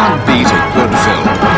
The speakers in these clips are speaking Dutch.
can't beat a good film.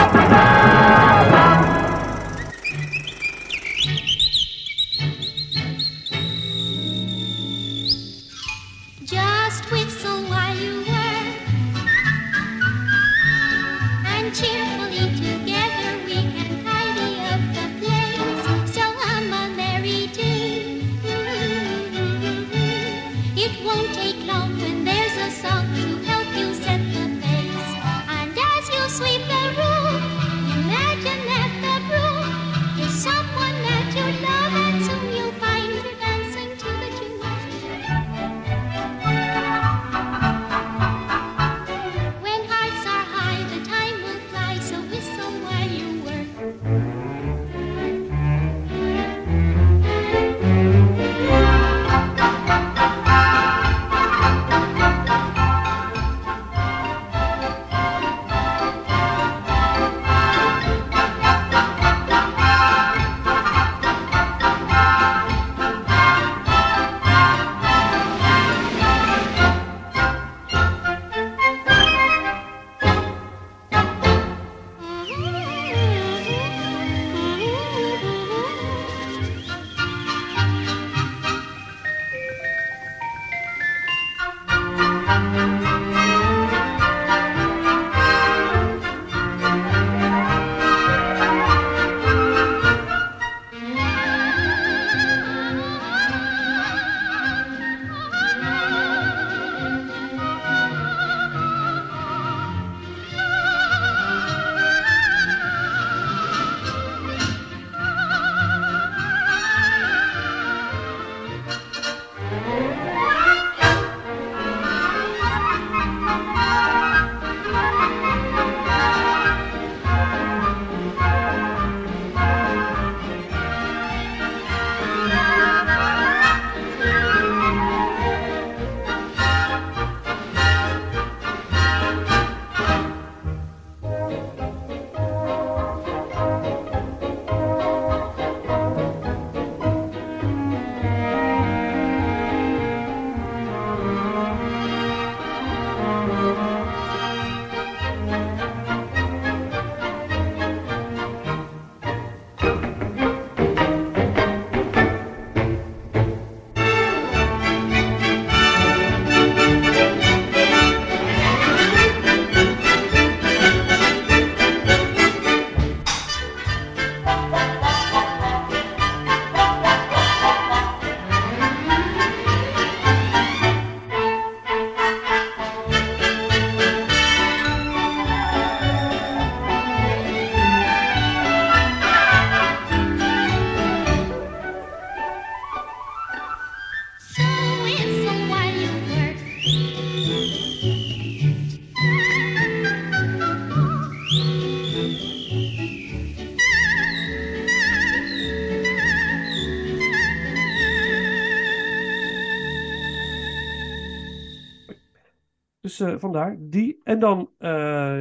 Eh, vandaar die. En dan eh,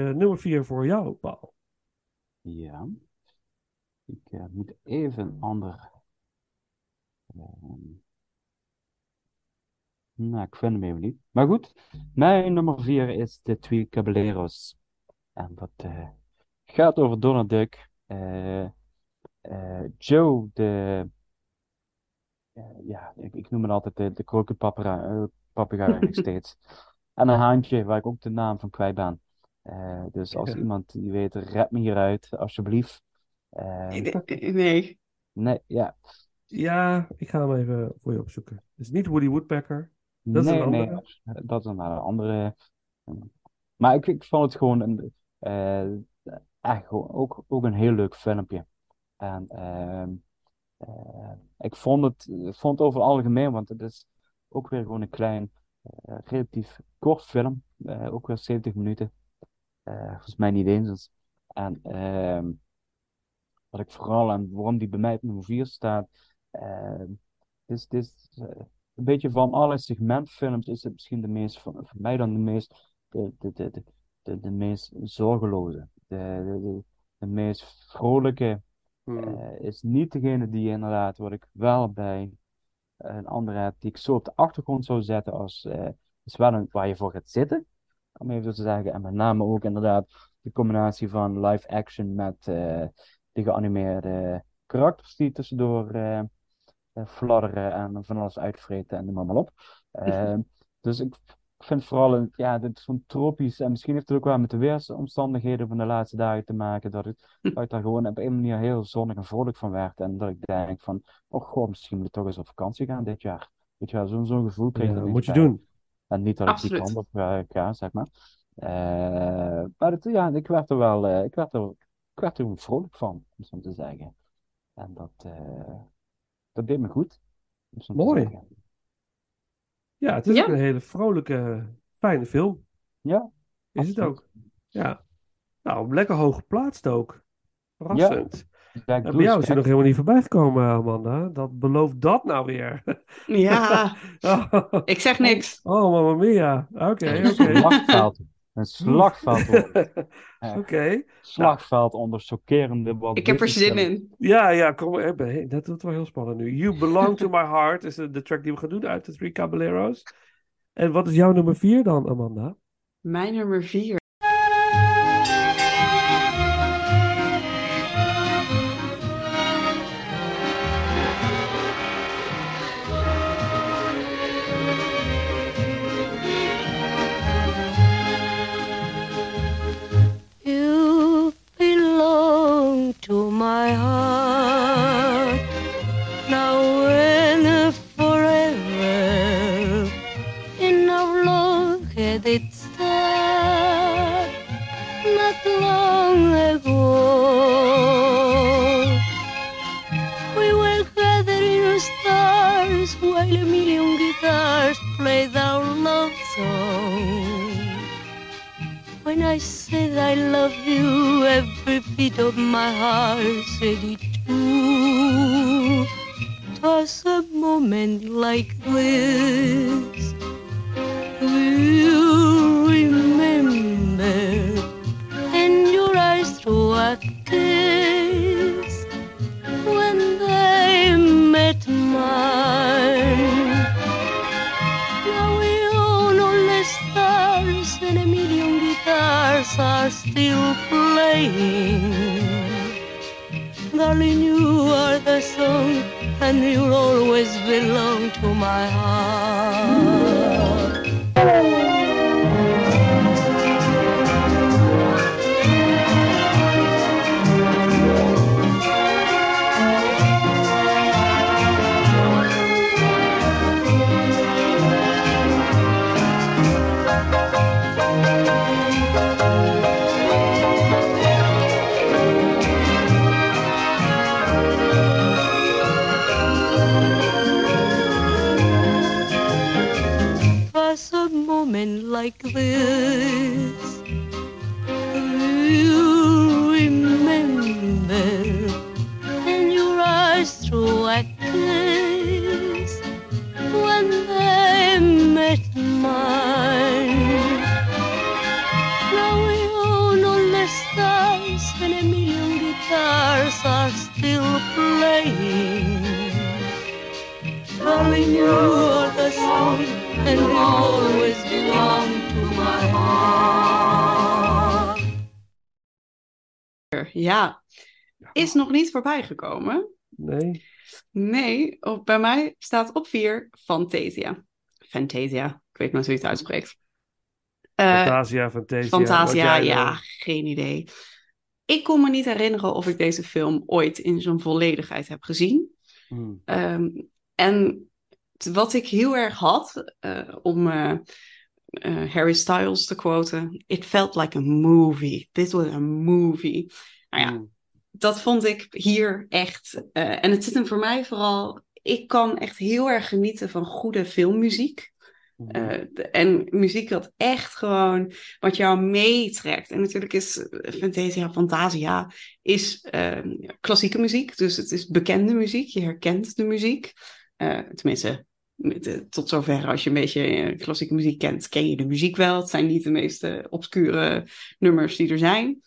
nummer 4 voor jou, Paul. Ja. Ik eh, moet even een ander. ehm, nou, ik vind hem even niet. Maar goed, mijn nummer 4 is De Twee Caballeros. En dat gaat over Donald Duck. Joe, de. ja, ik, ik noem het altijd de, de krokenpapegaai papegaai nog steeds. En een haantje, waar ik ook de naam van kwijt ben. Eh, dus als iemand die weet, red me hieruit, alsjeblieft. Eh, Nee. nee, ja. Ja, ik ga hem even voor je opzoeken. Het is niet Woody Woodpecker. Dat is nee, een nee, andere? dat is een eh, andere. Maar ik, ik vond het gewoon een, eh, echt gewoon ook, ook een heel leuk filmpje. En ehm, eh, ik vond het, vond het over het algemeen, want het is ook weer gewoon een klein, eh, relatief kort film. eh, ook weer 70 minuten. Eh, volgens mij niet eens. En ehm, wat ik vooral en waarom die bij mij op nummer 4 staat, ehm, is, is eh, een beetje van alle segmentfilms is het misschien de meest, voor, mij dan de meest, de, de, de, de, de, meest zorgeloze. De, de, de, de meest vrolijke Hmm. eh, is niet degene die inderdaad, wat ik wel bij een andere heb, die ik zo op de achtergrond zou zetten als, is wel een, waar je voor gaat zitten. om even zo te zeggen. En met name ook inderdaad de combinatie van live action met eh, de geanimeerde karakters die tussendoor eh, fladderen en van alles uitvreten en noem maar, op. Dus ik vind vooral, een, ja, dit is zo'n tropisch, en misschien heeft het ook wel met de weersomstandigheden van de laatste dagen te maken, dat, het, dat ik daar gewoon op een manier heel zonnig en vrolijk van werd. En dat ik denk van, oh god, misschien moet ik toch eens op vakantie gaan dit jaar. Weet je wel, zo'n zo'n gevoel kreeg Ja, ik dat moet je bij. doen. En niet dat ik die kant op ga, zeg maar. Eh, maar het, ja, ik werd er wel, eh, ik werd er, ik werd er vrolijk van, om zo te zeggen. En dat, eh, dat deed me goed. Mooi. Ja, het is Ja. ook een hele vrolijke, fijne film. Ja, Is het ook. Ja. Nou, lekker hoog geplaatst ook. Verrassend. Ja, En doe bij jou is hij nog helemaal niet voorbij gekomen, Amanda. Dat belooft dat nou weer. Ja, oh, ik zeg niks. oh, mamma mia. Oké, Een oké. slagveld. Een slagveld. Oké. Slagveld onder chockerende Walt Ik heb er zin in. Ja, ja, kom maar. Hey, Dat wordt wel heel spannend nu. You Belong to My Heart is de, de track die we gaan doen uit de Three Caballeros. En wat is jouw nummer vier dan, Amanda? Mijn nummer vier. Of my heart said it too. Twas a moment like this. You remember, and your eyes threw a kiss when they met mine. Now we own all the stars and guitars are still playing. Darling, you are the song and you'll always belong to my heart. Like this. You remember, and your eyes threw a kiss when they met mine. Now we own all the stars, and a million guitars are still playing. Darling, you are the song, and you Ja, is nog niet voorbij gekomen. Nee. Nee, op, bij mij staat op vier Fantasia. Fantasia, ik weet nooit hoe je het uitspreekt. Eh, Fantasia, Fantasia. Fantasia, ja, geen idee. Ik kon me niet herinneren of ik deze film ooit in zijn volledigheid heb gezien. Hmm. Ehm, en wat ik heel erg had, eh, om eh, Harry Styles te quoten, it felt like a movie. This was a movie. Nou ja, Hmm. dat vond ik hier echt. eh, en het zit hem voor mij vooral. Ik kan echt heel erg genieten van goede filmmuziek. Eh, de- en muziek dat echt gewoon wat jou meetrekt. En natuurlijk is eh, Fantasia, Fantasia is eh, klassieke muziek. Dus het is bekende muziek. Je herkent de muziek. Eh, tenminste, eh, tot zover als je een beetje eh, klassieke muziek kent, ken je de muziek wel. Het zijn niet de meest eh, obscure nummers die er zijn.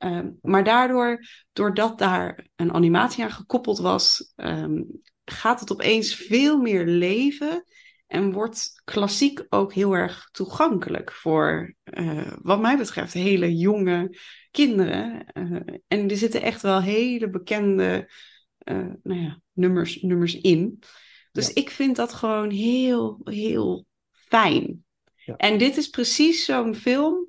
Ehm, maar daardoor, doordat daar een animatie aan gekoppeld was, ehm, gaat het opeens veel meer leven. En wordt klassiek ook heel erg toegankelijk voor, eh, wat mij betreft, hele jonge kinderen. Eh, en er zitten echt wel hele bekende eh, nou ja, nummers, nummers in. Dus Ja. ik vind dat gewoon heel, heel fijn. Ja. En dit is precies zo'n film.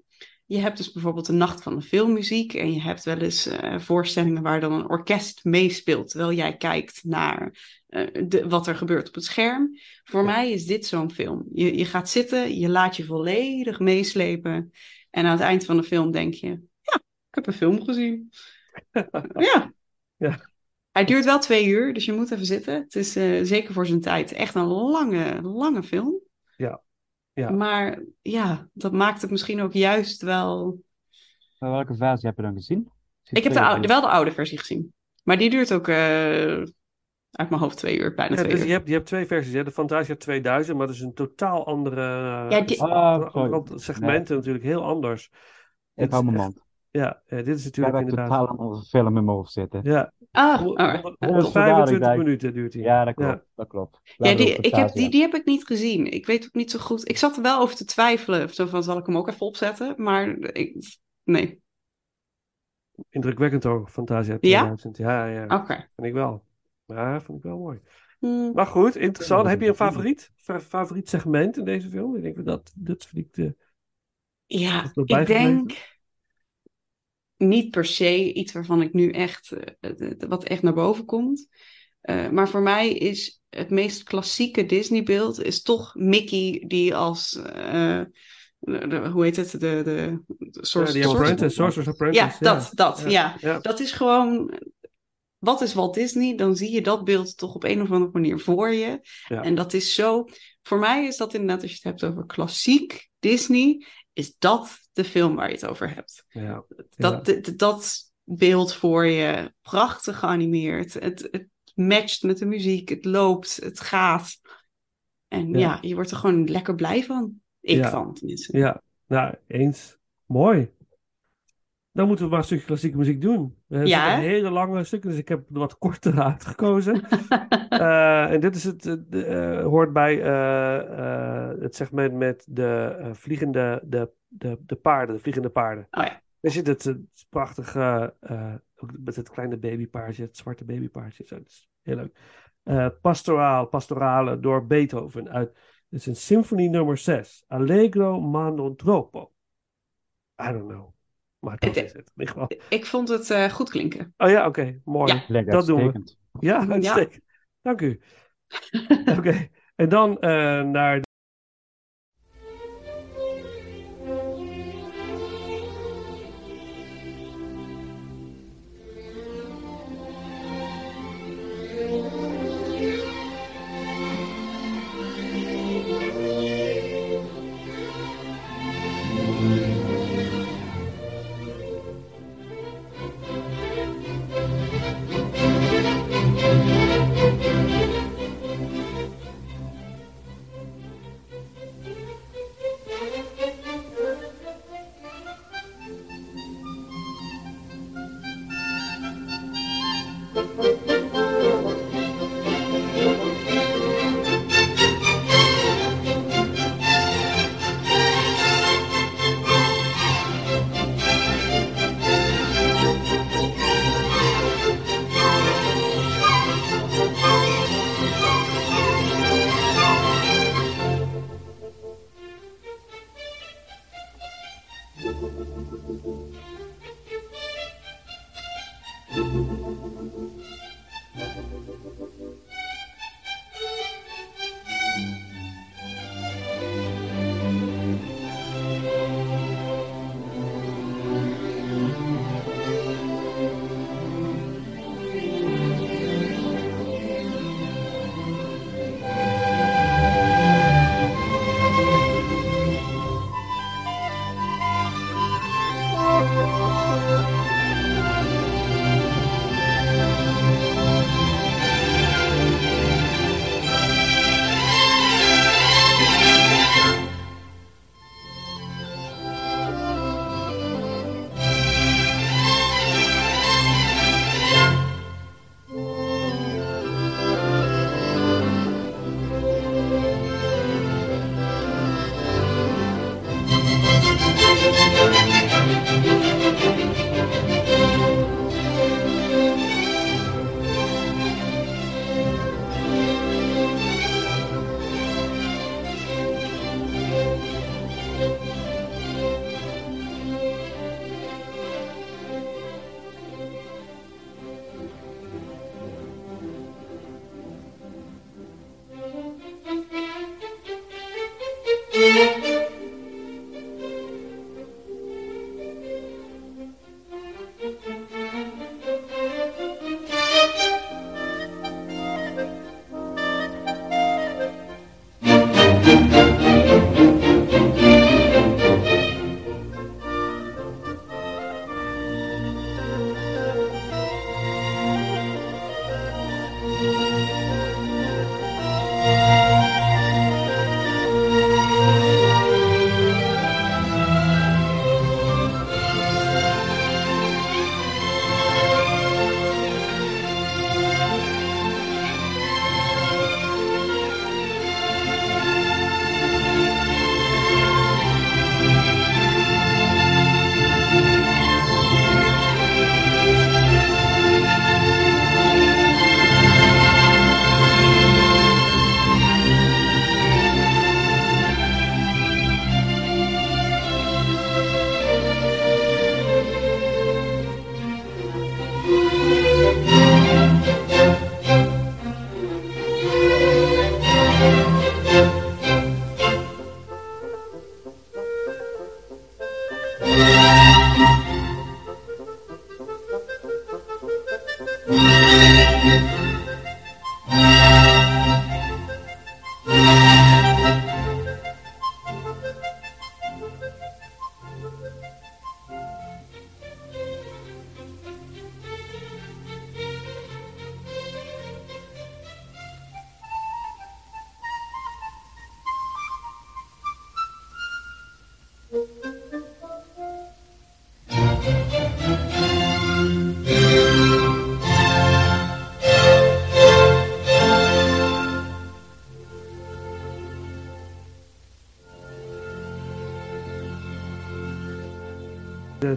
Je hebt dus bijvoorbeeld de Nacht van de Filmmuziek. En je hebt wel eens eh, voorstellingen waar dan een orkest meespeelt. Terwijl jij kijkt naar eh, de, wat er gebeurt op het scherm. Voor mij is dit zo'n film. Je, je gaat zitten, je laat je volledig meeslepen. En aan het eind van de film denk je: Ja, ik heb een film gezien. ja. Ja. Hij duurt wel twee uur, dus je moet even zitten. Het is eh, zeker voor zijn tijd echt een lange, lange film. Ja. Ja. Maar ja, dat maakt het misschien ook juist wel. Maar welke versie heb je dan gezien? Ik heb de oude, wel de oude versie gezien. Maar die duurt ook eh, uit mijn hoofd twee uur, bijna Ja, twee dus uur. je, hebt, je hebt twee versies. Hè? De Fantasia 2000, maar dat is een totaal andere Ja, die- een Ah, segmenten natuurlijk heel anders. Ik hou mijn mond. Ja, eh, dit is Ik natuurlijk heb echt inderdaad... totaal een andere film in mijn hoofd zitten. Ja, Ah, Ja, 125 vandaar, ik minuten duurt hij. Ja, dat klopt. Dat klopt. Ja, die, ik heb, die, die heb ik niet gezien. Ik weet ook niet zo goed. Ik zat er wel over te twijfelen. Zo van, zal ik hem ook even opzetten? Maar ik, nee. Indrukwekkend hoor, Fantasia Ja? 2000. Ja, ja, Oké. vind ik wel. Ja, vind ik wel mooi. Hmm. Maar goed, interessant. Ja, Heb je een favoriet? Fa- favoriet segment in deze film? Ik denk dat dat vind ik de... Ja, ik denk niet per se iets waarvan ik nu echt, eh, wat echt naar boven komt. Eh, maar voor mij is het meest klassieke Disney-beeld is toch Mickey die als, eh, de, de- hoe heet het, de, de, de Ja, Apprentice, Sorcerer's Apprentice. Ja, dat, dat, ja. ja. Dat is gewoon, wat is Walt Disney? Dan zie je dat beeld toch op een of andere manier voor je. En dat is zo, voor mij is dat inderdaad, als je het hebt over klassiek Disney, is dat de film waar je het over hebt. Ja. Dat, d- dat beeld voor je, prachtig geanimeerd. Het, het matcht met de muziek, het loopt, het gaat. En Ja. ja, je wordt er gewoon lekker blij van. Ik Ja. van, tenminste. Ja, nou, eens. Mooi. Dan moeten we maar een stukje klassieke muziek doen. Er Ja, hè? hele lange stukken, dus ik heb er wat kortere uitgekozen. Eh, en dit is het, eh, eh, hoort bij eh, eh, het segment met de eh, vliegende de, de, de paarden, de vliegende paarden. Oh ja. Er zit het, het prachtige, eh, met het kleine babypaardje, het zwarte babypaardje. Zo, dat is heel leuk. Eh, pastoraal, pastorale door Beethoven uit, het is een symfonie nummer 6. Allegro ma non troppo. I don't know. Maar dat Het- is het. in ieder geval. Ik vond het eh, goed klinken. Oh ja, oké, mooi. Ja. Klinkt dat doen we. uitstekend. Ja, uitstekend. Dank u. Oké, en dan eh, naar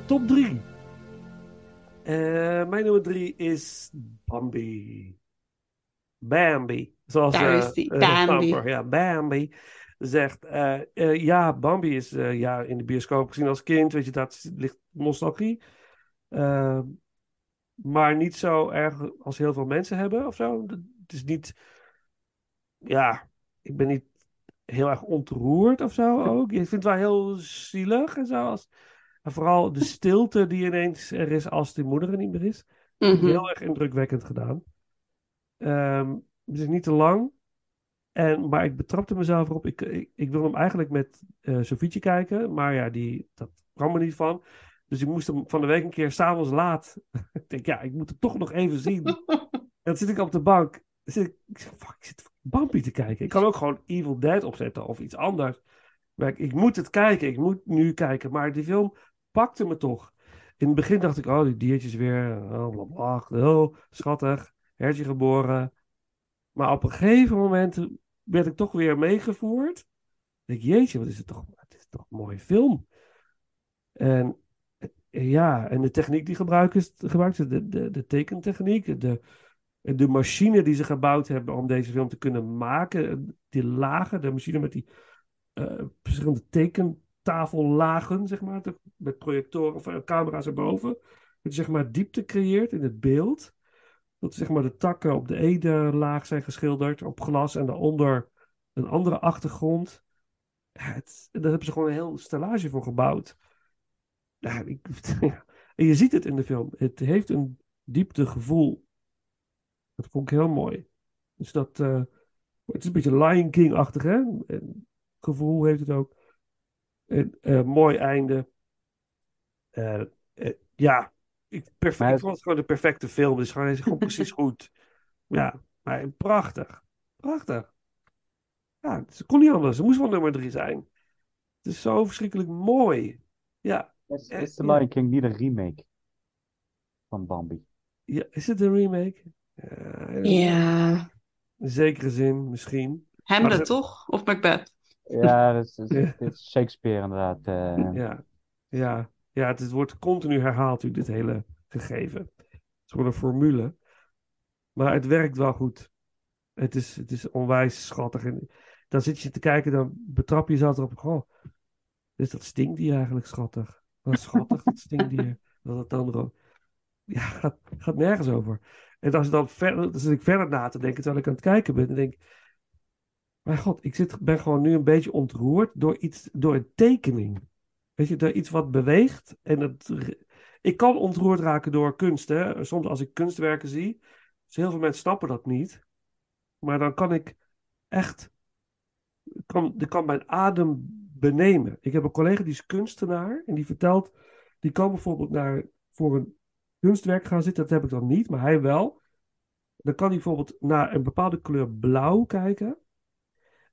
top 3. mijn nummer 3 is Bambi. Bambi. Zoals Daar eh, is die, eh, Bambi. Thumper, ja, Bambi zegt. eh, eh, ja, Bambi is eh, ja, in de bioscoop gezien als kind. Weet je, dat ligt nostalgie. Eh, maar niet zo erg als heel veel mensen hebben of zo. Het is niet. Ja, ik ben niet heel erg ontroerd of zo ook. Ik vind het wel heel zielig en zo. Als, en vooral de stilte die ineens er is als die moeder er niet meer is. Mhm. Heel erg indrukwekkend gedaan. Ehm, het is niet te lang. En, maar ik betrapte mezelf erop. Ik, ik, ik wil hem eigenlijk met eh Sofietje kijken. Maar ja, die, dat kwam er niet van. Dus ik moest hem van de week een keer s'avonds laat. ik denk, ja, ik moet hem toch nog even zien. En dan zit ik op de bank. Zit ik, fuck, ik zit Bambi te kijken. Ik kan ook gewoon Evil Dead opzetten of iets anders. Maar ik, ik moet het kijken. Ik moet nu kijken. Maar die film pakte me toch. In het begin dacht ik, oh, die diertjes weer. Oh, bla, bla, oh, schattig. Hertje geboren. Maar op een gegeven moment werd ik toch weer meegevoerd. Ik jeetje, wat is het toch, het is toch een mooie film. En eh, ja, en de techniek die gebruikt is, is de, de, de tekentechniek, de, de machine die ze gebouwd hebben om deze film te kunnen maken, die lagen, de machine met die eh, verschillende tekentafellagen, zeg maar, met projectoren of camera's erboven. Dat je zeg maar diepte creëert in het beeld. Dat zeg maar de takken op de ene laag zijn geschilderd op glas en daaronder een andere achtergrond. Ja, het, daar hebben ze gewoon een heel stellage voor gebouwd. Ja, ik, en je ziet het in de film. Het heeft een dieptegevoel. Dat vond ik heel mooi. Dus dat, eh, het is een beetje Lion King-achtig, hè? Gevoel heeft het ook. Mooi einde. Eh, eh, ja, ik, perfect, Maar ik het- vond het gewoon de perfecte film. Het is gewoon, het is gewoon precies goed. Ja, maar prachtig. Prachtig. Ja, het kon niet anders. Het moest wel nummer drie zijn. Het is zo verschrikkelijk mooi. Ja, Is, is The. Lion King niet een remake van Bambi? ja is het een remake? Ja, Ja. In zekere zin, misschien. Hamlet ze- toch? Of Macbeth? Ja, dat is, is- Ja. dit is Shakespeare inderdaad. eh. Ja, ja. ja het, wordt continu herhaald, natuurlijk, dit hele gegeven. Het is gewoon een formule. Maar het werkt wel goed. Het is, het is onwijs schattig. En dan zit je te kijken, dan betrap je jezelf erop. Goh, is dat stinkdier eigenlijk schattig? Wat schattig, dat stinkdier. Dat het dan Ja, gaat, gaat nergens over. En als ik dan verder, dan zit ik verder na te denken terwijl ik aan het kijken ben. Dan denk ik, Mijn god, ik zit, ben gewoon nu een beetje ontroerd door iets, door een tekening. Weet je, door iets wat beweegt. En het, ik kan ontroerd raken door kunst. Hè? Soms als ik kunstwerken zie. Dus heel veel mensen snappen dat niet. Maar dan kan ik echt. Kan, kan mijn adem benemen. Ik heb een collega die is kunstenaar. En die vertelt. Die kan bijvoorbeeld naar, voor een kunstwerk gaan zitten. Dat heb ik dan niet, maar hij wel. Dan kan hij bijvoorbeeld naar een bepaalde kleur blauw kijken.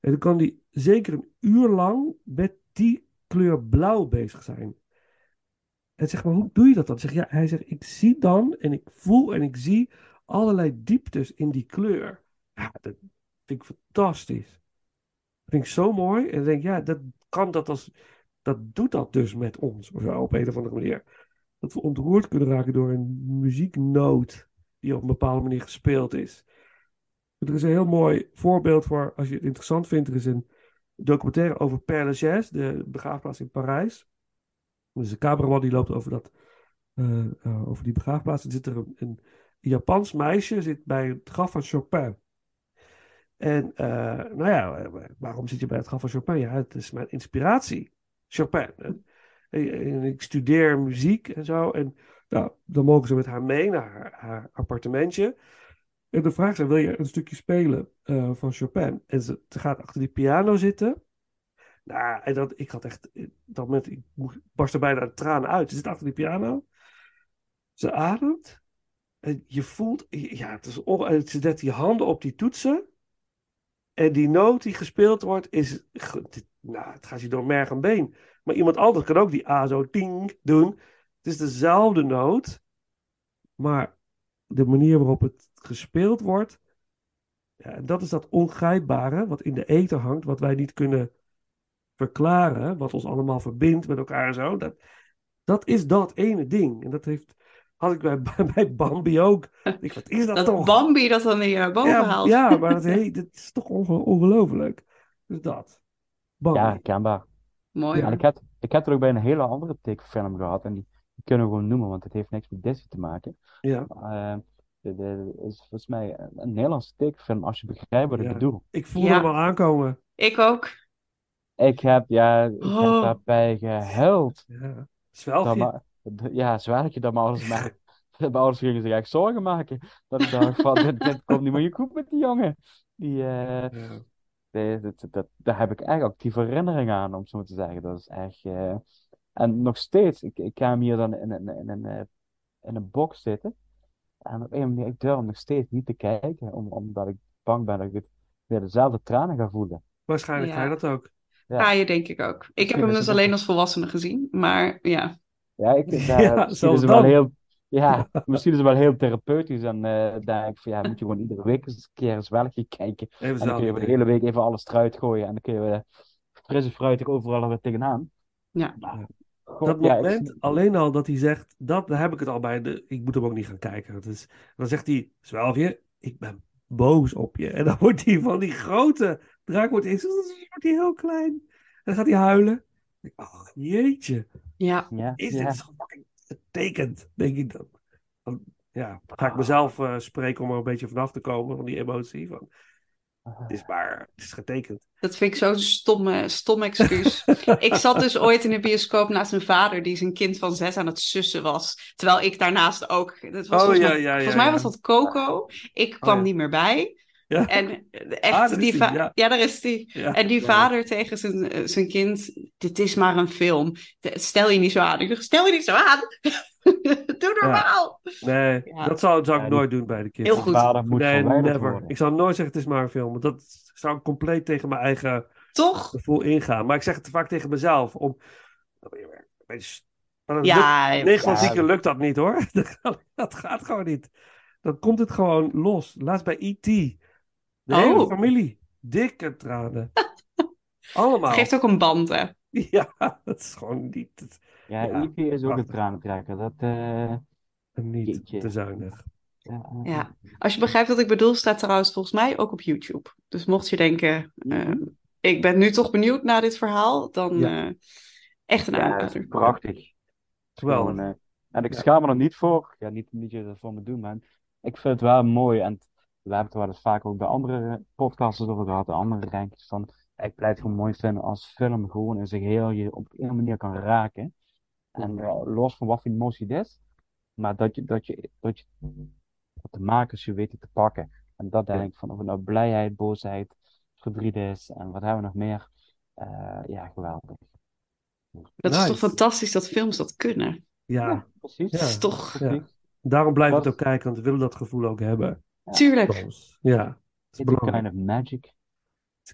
En dan kan hij zeker een uur lang met die kleur blauw bezig zijn. En zeg maar, hoe doe je dat dan? Zeg, ja, hij zegt, ik zie dan en ik voel en ik zie allerlei dieptes in die kleur. Ja, dat vind ik fantastisch. Dat vind ik zo mooi. En dan denk ik, ja, dat kan dat als, dat doet dat dus met ons, of zo, op een of andere manier. Dat we ontroerd kunnen raken door een muzieknoot die op een bepaalde manier gespeeld is. Er is een heel mooi voorbeeld voor, als je het interessant vindt, er is een documentaire over Père Lachaise, de begraafplaats in Parijs. Dus een cameraman die loopt over, dat, eh, eh, over die begraafplaats. Er zit er een, Japans meisje zit bij het graf van Chopin. En eh, nou ja, waarom zit je bij het graf van Chopin? Ja, het is mijn inspiratie. Chopin. En ik studeer muziek en zo. En nou, dan mogen ze met haar mee naar haar, haar appartementje. En de vraag is, wil je een stukje spelen eh, van Chopin? En ze, gaat achter die piano zitten. Nou, en dat, ik had echt, dat moment, ik moest- barstte bijna een traan uit. Ze zit achter die piano. Ze ademt. En je voelt, ja, het is en ze zet die handen op die toetsen. En die noot die gespeeld wordt, is, nou, het gaat je door merg en been. Maar iemand anders kan ook die A zo ting doen. Het is dezelfde noot. Maar de manier waarop het gespeeld wordt. Ja, en dat is dat ongrijpbare wat in de ether hangt, wat wij niet kunnen verklaren, wat ons allemaal verbindt met elkaar en zo. Dat, dat is dat ene ding. En dat heeft, had ik bij, bij Bambi ook. Ik, wat is dat, Dat toch? Bambi dat dan in je boven ja, haalt. ja, maar dat, hey, dat is toch onge- ongelooflijk. Dus dat. Bambi. Ja, herkenbaar. Mooi En ik heb, ik heb er ook bij een hele andere tekenfilm gehad. En die, die kunnen we gewoon noemen, want het heeft niks met Disney te maken. Ja. Maar, eh, de, de, is volgens mij een, een Nederlandse tekenfilm, als je begrijpt wat ik Ja. bedoel. Ik voelde Ja. hem al aankomen. Ik ook. Ik heb, ja, ik heb Oh. daarbij gehuild. Ja. Dat Zwelgje. maar, ja, zwaartje dat mijn ouders mij, mijn ouders gingen zich echt zorgen maken. Dat ik dacht van, dit, dit komt niet meer goed met die jongen. Die, eh, Ja. Nee, dat, dat, daar heb ik echt actieve herinneringen aan, om zo maar te zeggen. Dat is echt. eh, En nog steeds, ik, ik ga hem hier dan in, een in, een eh, in een box zitten. En op een manier, ik durf nog steeds niet te kijken, om, omdat ik bang ben dat ik het weer dezelfde tranen ga voelen. Waarschijnlijk Ja. ga je dat ook. Ja. Ga je denk ik ook. Ik heb hem dus alleen als volwassene gezien. Maar ja. Ja, ik, daar, Ja, misschien is het wel heel. Ja, misschien is het wel heel therapeutisch. En eh denk ik van ja, moet je gewoon iedere week eens een keer een zwelgje kijken. Even En dan kun je de hele week even alles eruit gooien. En dan kun je weer fris en fruitig overal weer tegenaan. Ja. Maar, Dat god, ja, ik- moment, alleen al dat hij zegt, dat, daar heb ik het al bij, de, ik moet hem ook niet gaan kijken. Dat is, dan zegt hij, Zwelgje, ik ben boos op je. En dan wordt hij van die grote draak, wordt hij, wordt hij heel klein. En dan gaat hij huilen. Oh, jeetje, Ja. Ja, is ja. dit zo fucking getekend, denk ik dan. dan ja, ga ik mezelf eh, spreken om er een beetje vanaf te komen, van die emotie. Van, het is maar, het is getekend. Dat vind ik zo'n stomme, stom excuus. ik zat dus ooit in de bioscoop naast mijn vader, die zijn kind van zes aan het sussen was. Terwijl ik daarnaast ook. Dat was Oh, volgens ja, mij, ja, ja, volgens mij was dat Coco. Ik kwam ja. niet meer bij. Ja. En Ah, echt, is die ja. ja. daar is die. Ja. En die vader tegen zijn, eh, zijn kind, dit is maar een film. Stel je niet zo aan. Ik zeg, stel je niet zo aan. Doe normaal. Nee, Ja. dat zou, zou ik Ja, die- nooit doen bij de kids. Heel goed. Vader moet Nee, never. worden. Ik zou nooit zeggen het is maar een film. Want dat zou ik compleet tegen mijn eigen Toch? gevoel ingaan. Maar ik zeg het vaak tegen mezelf. Om... Ja, lukt- 9 van ja. 10 keer lukt dat niet hoor. Dat gaat, gewoon niet. Dan komt het gewoon los. Laatst bij E.T. De hele Oh. familie. Dikke tranen. Allemaal. het geeft ook een band, hè. Ja, dat is gewoon niet, het- Ja, Ja, is ook een tranentrekker. Dat, eh, niet Jeetje. te zuinig. ja, eh, Ja. Als je begrijpt wat ik bedoel, staat trouwens volgens mij ook op YouTube. Dus mocht je denken, eh, ik ben nu toch benieuwd naar dit verhaal, dan Ja. echt een ja, aanrader. prachtig. Gewoon, eh, en ik Ja. schaam me er niet voor. Ja, niet, niet je dat voor me doen, maar ik vind het wel mooi. En We hebben het wel eens vaak ook bij andere podcasts over gehad, de andere rankings van. Ik blijf het gewoon mooi vinden als film gewoon in zijn geheel je op een manier kan raken. En eh, los van wat voor emotie het is, maar dat je, dat je, dat je, dat de makers je weten te pakken. En dat denk ik van, of het nou blijheid, boosheid, verdriet is en wat hebben we nog meer. Eh, ja, geweldig. Dat is toch fantastisch dat films dat kunnen. Ja, precies. Ja. Dat is toch... ja. daarom blijven we het ook kijken, want we willen dat gevoel ook hebben. Tuurlijk. Ja, dat is It's belangrijk. kind of magic.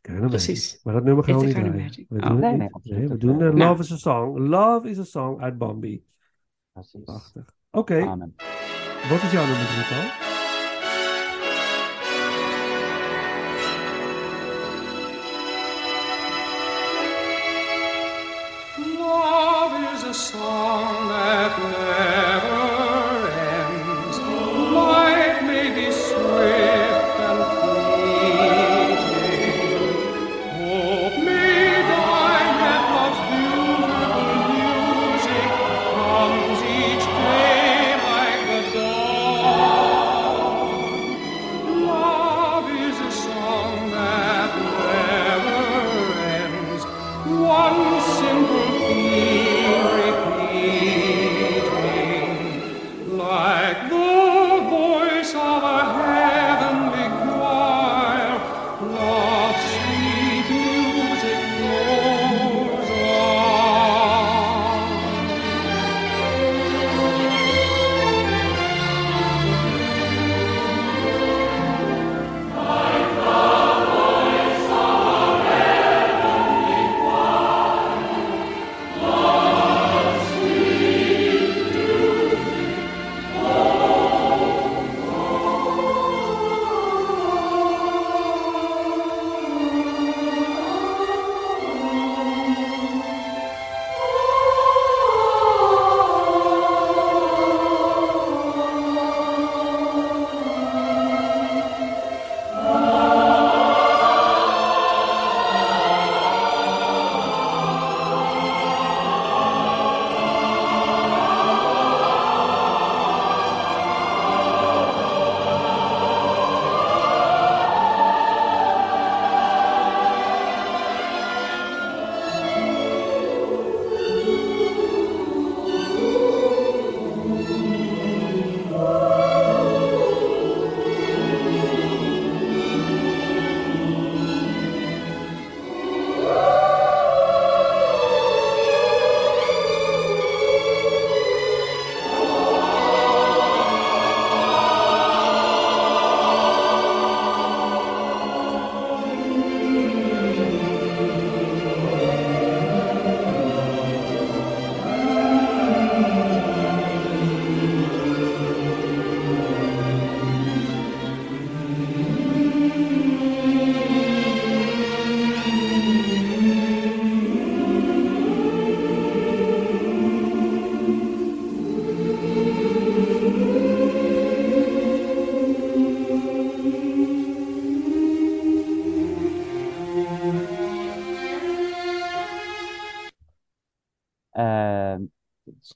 Kind Precies. magic. Maar dat nummer gaan we niet draaien. magic. We Oh. doen Nee, we doen Nou. Love is a Song. Love is a Song uit Bambi. Precies. Prachtig. Oké, Amen. wat is jouw nummer drie, Paul? Love is a song that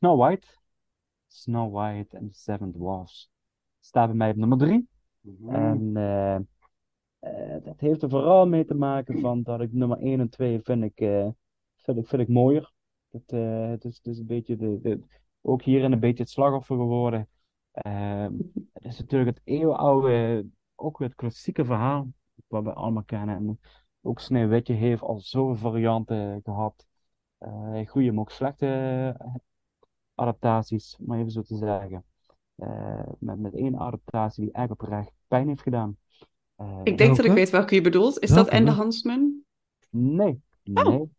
Snow White. Snow White and the Seven Dwarfs. Staat bij mij op nummer drie. En eh, eh, dat heeft er vooral mee te maken van dat ik nummer 1 en 2 vind ik, eh, vind ik, vind ik mooier. Het, eh, het, is, het is een beetje de, de, ook hierin een beetje het slachtoffer geworden. Ehm, het is natuurlijk het eeuwenoude, ook weer het klassieke verhaal, wat we allemaal kennen. En ook Sneeuwwitje heeft al zoveel varianten gehad. Eh goede, maar ook slechte adaptaties, om maar even zo te zeggen. Eh, met, met één adaptatie die eigenlijk oprecht pijn heeft gedaan. Eh, Ik denk dat ik weet welke je bedoelt. Is dat? En de? Nee, Oh. nee.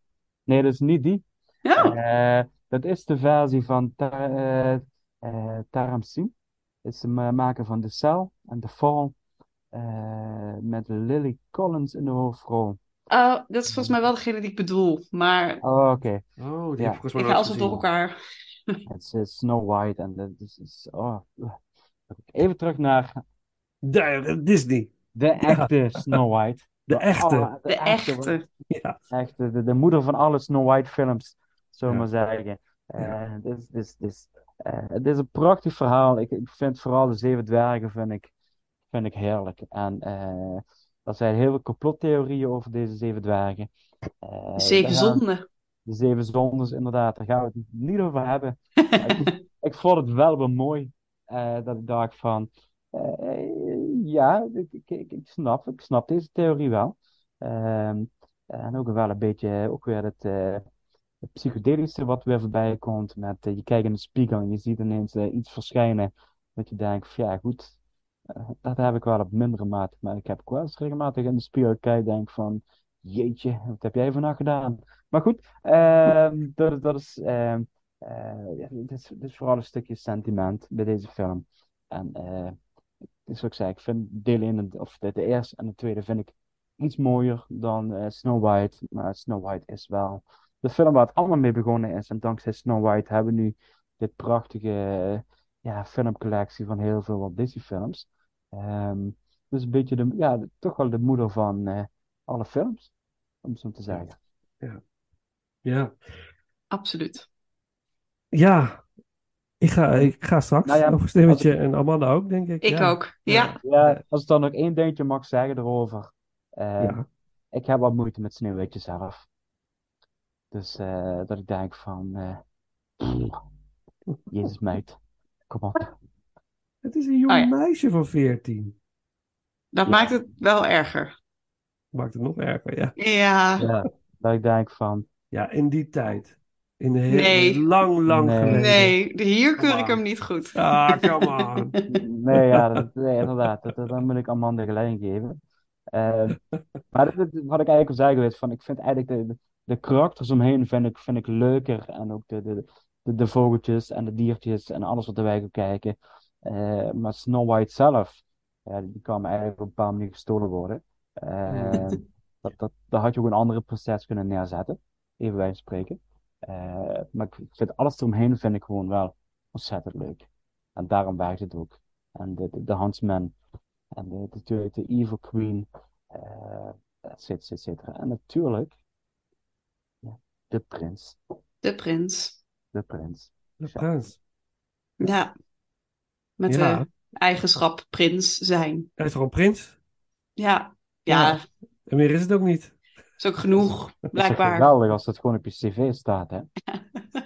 Nee, dat is niet die. Ja. Eh, dat is de versie van Ta eh eh, Taram Singh. Dat is de ma- maker van The Cell en The Fall. eh, met Lily Collins in de hoofdrol. Oh, dat is volgens mij wel degene die ik bedoel. Maar Oh, oké. Oh, die Ja. heb ik volgens mij ik ga nooit alsof door elkaar. Het is eh, Snow White en dat is, oh. Even terug naar De- Disney. de echte Snow White. De echte. Oh, De echte. Ja. Echt de, de, de moeder van alle Snow White films, zullen we Ja. maar zeggen. Eh, dit is, dit is, dit is, eh, het is een prachtig verhaal. Ik, ik vind vooral de Zeven Dwergen vind ik, vind ik heerlijk. En eh, er zijn heel veel complottheorieën over deze zeven dwergen. Eh, Zeven zonden. De zeven zondes, inderdaad, daar gaan we het niet over hebben. Ik, ik vond het wel weer mooi. eh, dat ik dacht van, eh, ja, ik, ik, snap, ik snap deze theorie wel. Ehm, en ook wel een beetje, ook weer het, eh, het psychedelische wat weer voorbij komt. Met, je kijkt in de spiegel en je ziet ineens iets verschijnen. Dat je denkt, van, ja goed, dat heb ik wel op mindere mate. Maar ik heb ook wel eens regelmatig in de spiegel kijk denk van, jeetje, wat heb jij vandaag gedaan? Maar goed, ehm, dat, dat is, ehm, eh, ja, het is, het is vooral een stukje sentiment bij deze film. En eh, wat ik zei, ik vind deel 1, en- of de, de eerste en de tweede vind ik iets mooier dan eh, Snow White. Maar Snow White is wel de film waar het allemaal mee begonnen is. En dankzij Snow White hebben we nu dit prachtige ja, filmcollectie van heel veel Walt Disney films. Ehm, dus een beetje de, ja, de- toch wel de moeder van alle films, om het zo te zeggen. Ja. Absoluut. Ja. Ik ga, ik ga straks Nou ja, over Sneeuwwitje en Amanda ook, denk ik. Ik ja. ook. Ja. Ja, als ik dan nog één dingetje mag zeggen erover. eh, Ja. Ik heb wat moeite met Sneeuwwitje zelf. Dus eh, dat ik denk van, eh, Jezus meid, kom op. Het is een jong Oh ja. meisje van 14. Dat Ja. maakt het wel erger. Maakt het nog erger, ja. Ja. Ja, dat ik denk van, Ja, in die tijd. In de heel, Nee. lang, lang Nee. geleden. Nee, hier keur ik hem niet goed. Ah, come on. nee, ja, dat, nee, inderdaad, dat, dat, dan moet ik Amanda gelijk geven. Eh, maar dat, dat- wat ik eigenlijk al zei geweest, van, ik vind eigenlijk de, de, karakters omheen vind ik, vind ik leuker. En ook de, de, de, de vogeltjes en de diertjes en alles wat erbij komt kijken. Eh, maar Snow White zelf, ja, die kan me eigenlijk op een bepaalde manier gestolen worden. Eh, dat, dat, daar had je ook een andere proces kunnen neerzetten, even bij spreken. Eh, maar ik vind alles eromheen vind ik gewoon wel ontzettend leuk. En daarom werkt het ook. En de, de, de Huntsman. En de, natuurlijk de Evil Queen. eh et cetera, et cetera. En natuurlijk ja, de prins. De prins. De prins. De prins. Ja. Met Ja. de eigenschap prins zijn. Hij is gewoon prins. Ja. Ja, Ja. En meer is het ook niet. Is ook genoeg, blijkbaar. geweldig als dat gewoon op je cv staat, hè?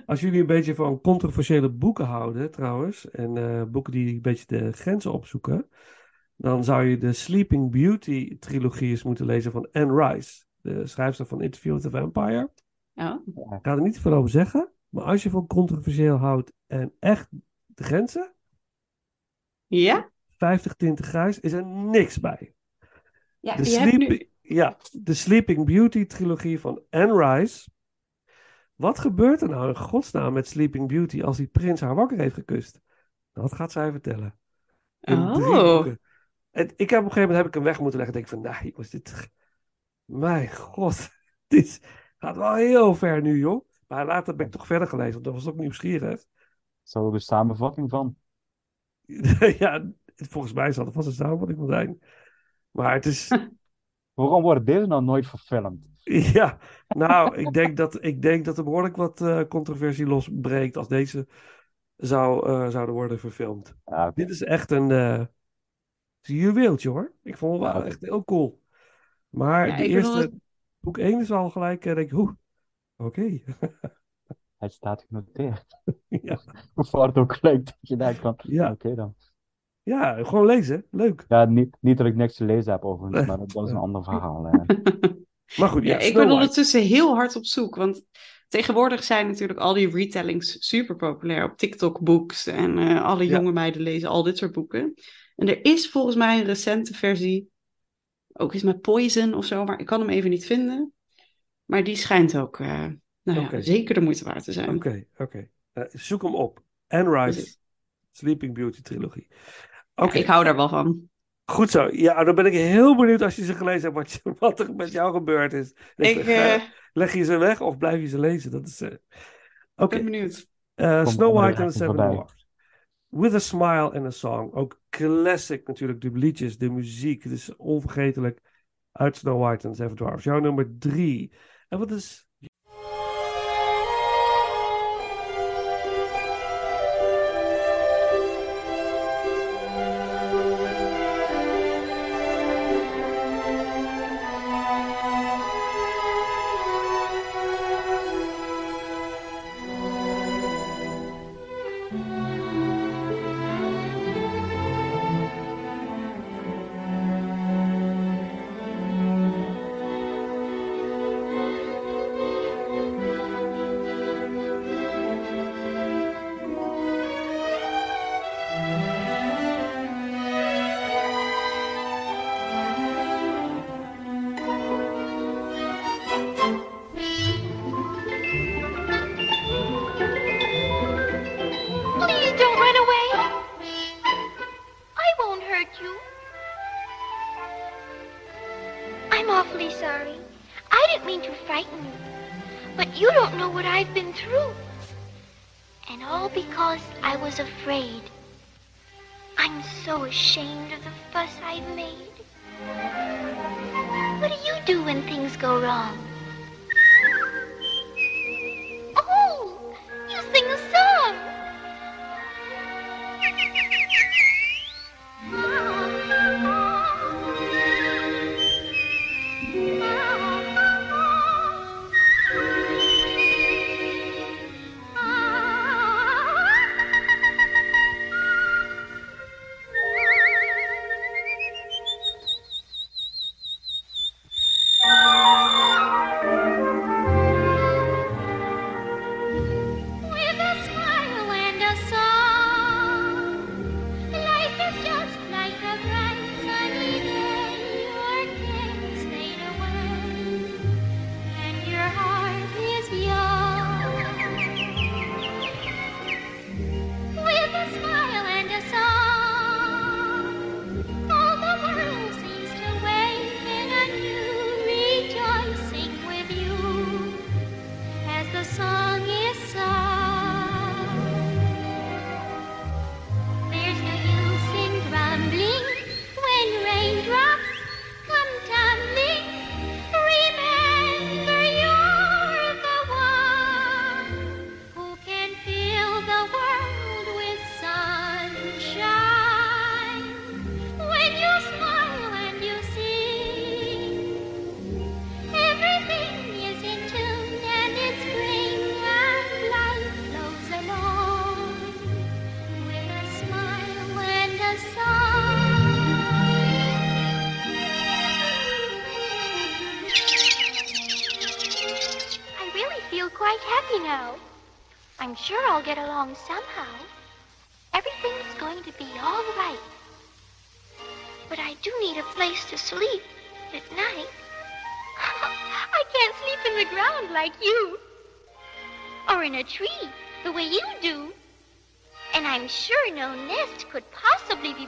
Als jullie een beetje van controversiële boeken houden, trouwens, en eh, boeken die een beetje de grenzen opzoeken, dan zou je de Sleeping Beauty trilogie eens moeten lezen van Anne Rice, de schrijfster van Interview with the Vampire. Ja. Ik ga er niet veel over zeggen, maar als je van controversieel houdt en echt de grenzen, Ja? 50 tinten grijs, is er niks bij. Ja, De, je hebt nu... Ja, de Sleeping Beauty trilogie van Anne Rice. Wat gebeurt er nou in godsnaam met Sleeping Beauty als die prins haar wakker heeft gekust? Dat gaat zij vertellen. In drie Oh. boeken. En ik heb op een gegeven moment heb ik hem weg moeten leggen. Ik denk van, nou jongens, dit... Mijn god, dit gaat wel heel ver nu, joh. Maar later ben ik toch verder gelezen, want dat was ook nieuwsgierig. Is er een samenvatting van. ja, volgens mij zal het vast een samenvatting van zijn. Maar het is... Waarom worden deze nou nooit verfilmd? Ja, nou, ik denk dat, ik denk dat er behoorlijk wat eh, controversie losbreekt als deze zou, eh, zouden worden verfilmd. Dit is echt een, eh, een juweeltje hoor. Ik vond het wel echt heel cool. Maar Ja, de eerste, het- boek 1 is al gelijk, denk ik, oeh, oké. Het staat genoteerd. ja. Hoe het ook klinkt. Dat je denkt van, Ja. oké dan. Ja, gewoon lezen, leuk. Ja, niet, niet dat ik niks te lezen heb overigens, maar dat, is een ander verhaal. Maar goed, ja, Ja, ik ben ondertussen heel hard op zoek. Want tegenwoordig zijn natuurlijk al die retellings super populair op TikTok books. En eh, alle Ja. jonge meiden lezen al dit soort boeken. En er is volgens mij een recente versie. Ook iets met Poison of zo, maar ik kan hem even niet vinden. Maar die schijnt ook eh, nou ja, zeker de moeite waard te zijn. Oké, oké. Eh, zoek hem op. Anne Rice, Precies. Sleeping Beauty trilogie. Ja, Oké. ik hou daar wel van. Goed zo. Ja, dan ben ik heel benieuwd als je ze gelezen hebt wat, je- wat er met jou gebeurd is. Ik ga- eh, Leg je ze weg of blijf je ze lezen? Dat is. eh, Oké. ben benieuwd. Eh, Kom Snow White and the Seven. Dwarfs. With a Smile and a Song. Ook classic natuurlijk. De liedjes, de muziek. Het is onvergetelijk. Uit Snow White and the Seven Dwarfs. Jouw nummer drie. En wat is. You don't know what I've been through. And all because I was afraid. I'm so ashamed of the fuss I've made. What do you do when things go wrong?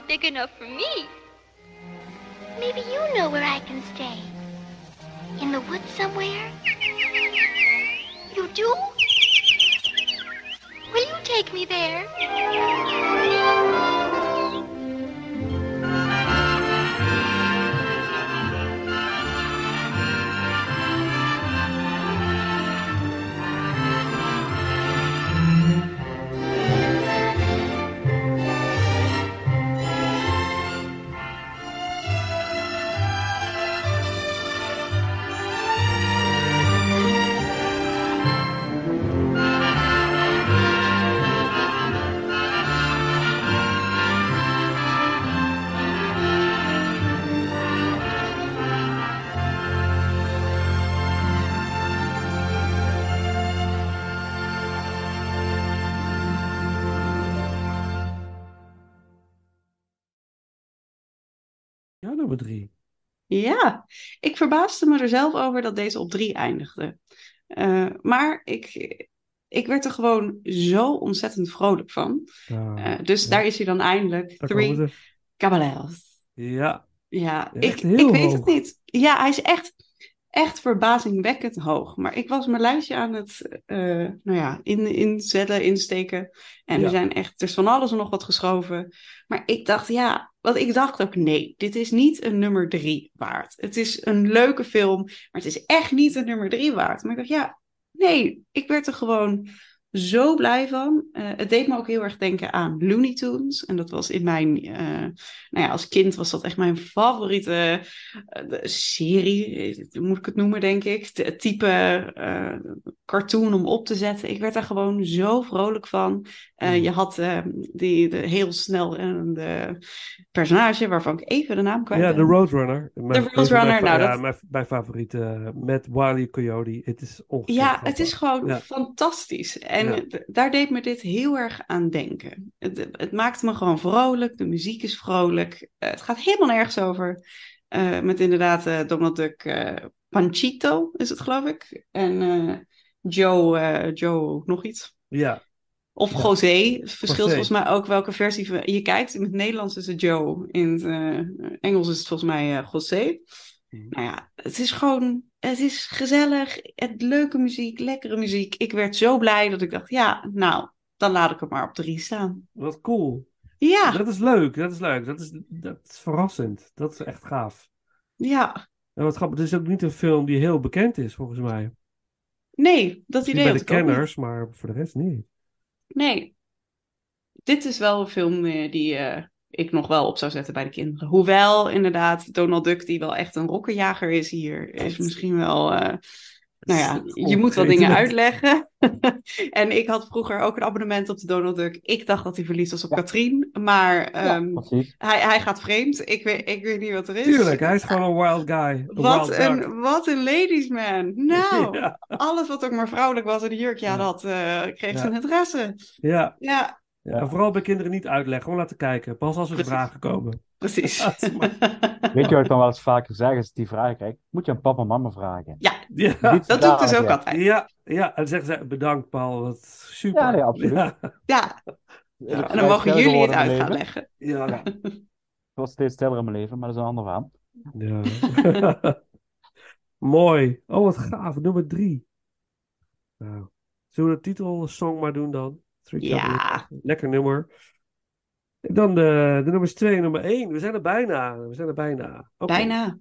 Big enough for me. Drie. Ja, ik verbaasde me er zelf over dat deze op drie eindigde. Eh, maar ik, ik werd er gewoon zo ontzettend vrolijk van. Ah, Eh, dus ja. daar is hij dan eindelijk. Daar Three. Caballeros. Ja, Ja, ik, Echt ik weet het niet. Ja, hij is echt, echt verbazingwekkend hoog. Maar ik was mijn lijstje aan het eh, nou ja, in, inzetten, insteken. En Ja. er zijn echt, er is van alles en nog wat geschoven. Maar ik dacht, ja, want ik dacht ook, nee, dit is niet een nummer drie waard. Het is een leuke film, maar het is echt niet een nummer drie waard. Maar ik dacht, ja, nee, ik werd er gewoon zo blij van. Eh, het deed me ook heel erg denken aan Looney Tunes. En dat was in mijn, eh, nou ja, als kind was dat echt mijn favoriete eh, serie, moet ik het noemen, denk ik. De- type cartoon om op te zetten. Ik werd daar gewoon zo vrolijk van. Mm. Je had die de heel snel rennende personage, waarvan ik even de naam kwijt ja de Roadrunner. De Roadrunner, mijn, nou, ja, dat- mijn, mijn favoriete met Wile E. Coyote. Het is ongelooflijk. Ja, het is gewoon Ja. fantastisch. En Ja. daar deed me dit heel erg aan denken. Het, het maakte me gewoon vrolijk. De muziek is vrolijk. Eh, het gaat helemaal nergens over. Eh, met inderdaad eh, Donald Duck Panchito is het, geloof ik. En Joe, Joe nog iets. Ja, Of Ja. José. Het verschilt volgens mij ook welke versie van- je kijkt. In het Nederlands is het Joe. In het Engels is het volgens mij José. Nou ja, het is gewoon, het is gezellig, het, leuke muziek, lekkere muziek. Ik werd zo blij dat ik dacht, ja, nou, dan laat ik hem maar op drie staan. Wat cool. Ja, Dat is leuk, dat is leuk. Dat is, dat is verrassend. Dat is echt gaaf. ja. En wat grappig, het is ook niet een film die heel bekend is, volgens mij. Nee, dat idee bij de kenners, maar voor de rest niet. Nee. Dit is wel een film eh, die eh, ik nog wel op zou zetten bij de kinderen. Hoewel, inderdaad, Donald Duck, die wel echt een rokkenjager is hier, is misschien wel... eh, nou ja, je moet wel dingen uitleggen. en ik had vroeger ook een abonnement op de Donald Duck. Ik dacht dat hij verliefd was op Ja. Katrien, maar ehm, hij, hij gaat vreemd. Ik weet, ik weet niet wat er is. Tuurlijk, hij is gewoon een wild guy. Wat wild duck. een, wat een ladies man. Nou, Ja, alles wat ook maar vrouwelijk was en de jurkje aan had, eh, kreeg Ja. zijn interesse. ja, Ja, ja, vooral bij kinderen niet uitleggen, gewoon laten kijken. Pas als er Precies. vragen komen. precies. Ja, Weet je wat ik dan wel eens vaker zeg als ik die vraag krijg? Moet je aan papa en mama vragen. ja, Ja, dat doe ik dus ook ja. altijd. ja, ja. En dan zeggen ze bedankt Paul, wat super. Ja, nee, absoluut. Ja, Ja, Ja, en dan mogen jullie het uit gaan leven. leggen. ja. Ik word steeds stiller in mijn leven, maar dat is een ander verhaal. Ja. Mooi. Oh, wat gaaf. Nummer drie. Nou, zullen we de titelsong maar doen dan? Ja. Lekker nummer. Dan de, de nummers twee en nummer één. We zijn er bijna. We zijn er bijna. Oké. Bijna.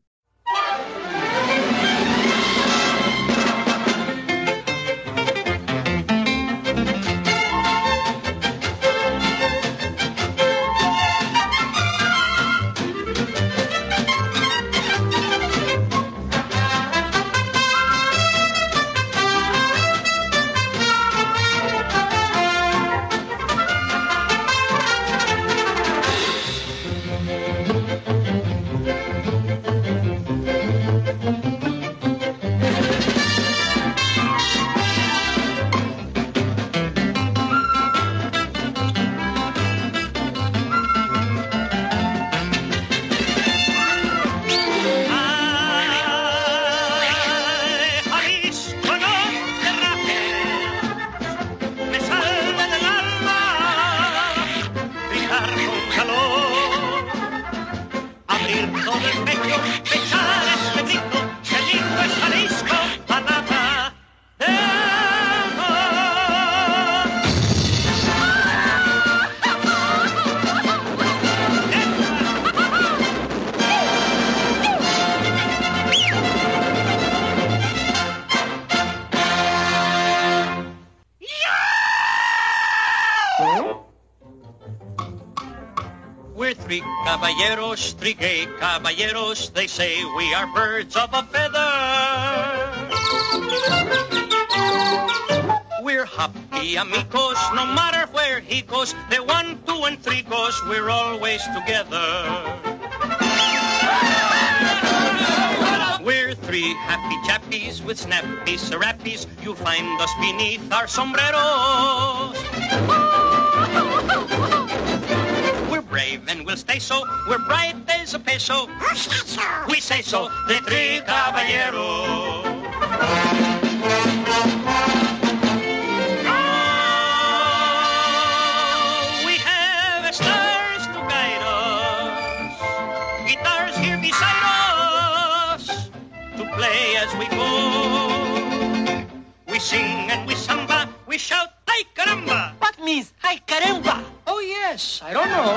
Say we are birds of a feather. We're happy amigos, no matter where he goes. The one, two, and three goes, we're always together. We're three happy chappies with snappy serappies. You'll find us beneath our sombreros. Stay so. We're bright as a peso. We say so, the three caballeros. Oh, we have stars to guide us. Guitars here beside us to play as we go. We sing and we samba, we shout, ay caramba! What means ay caramba? Oh yes, I don't know.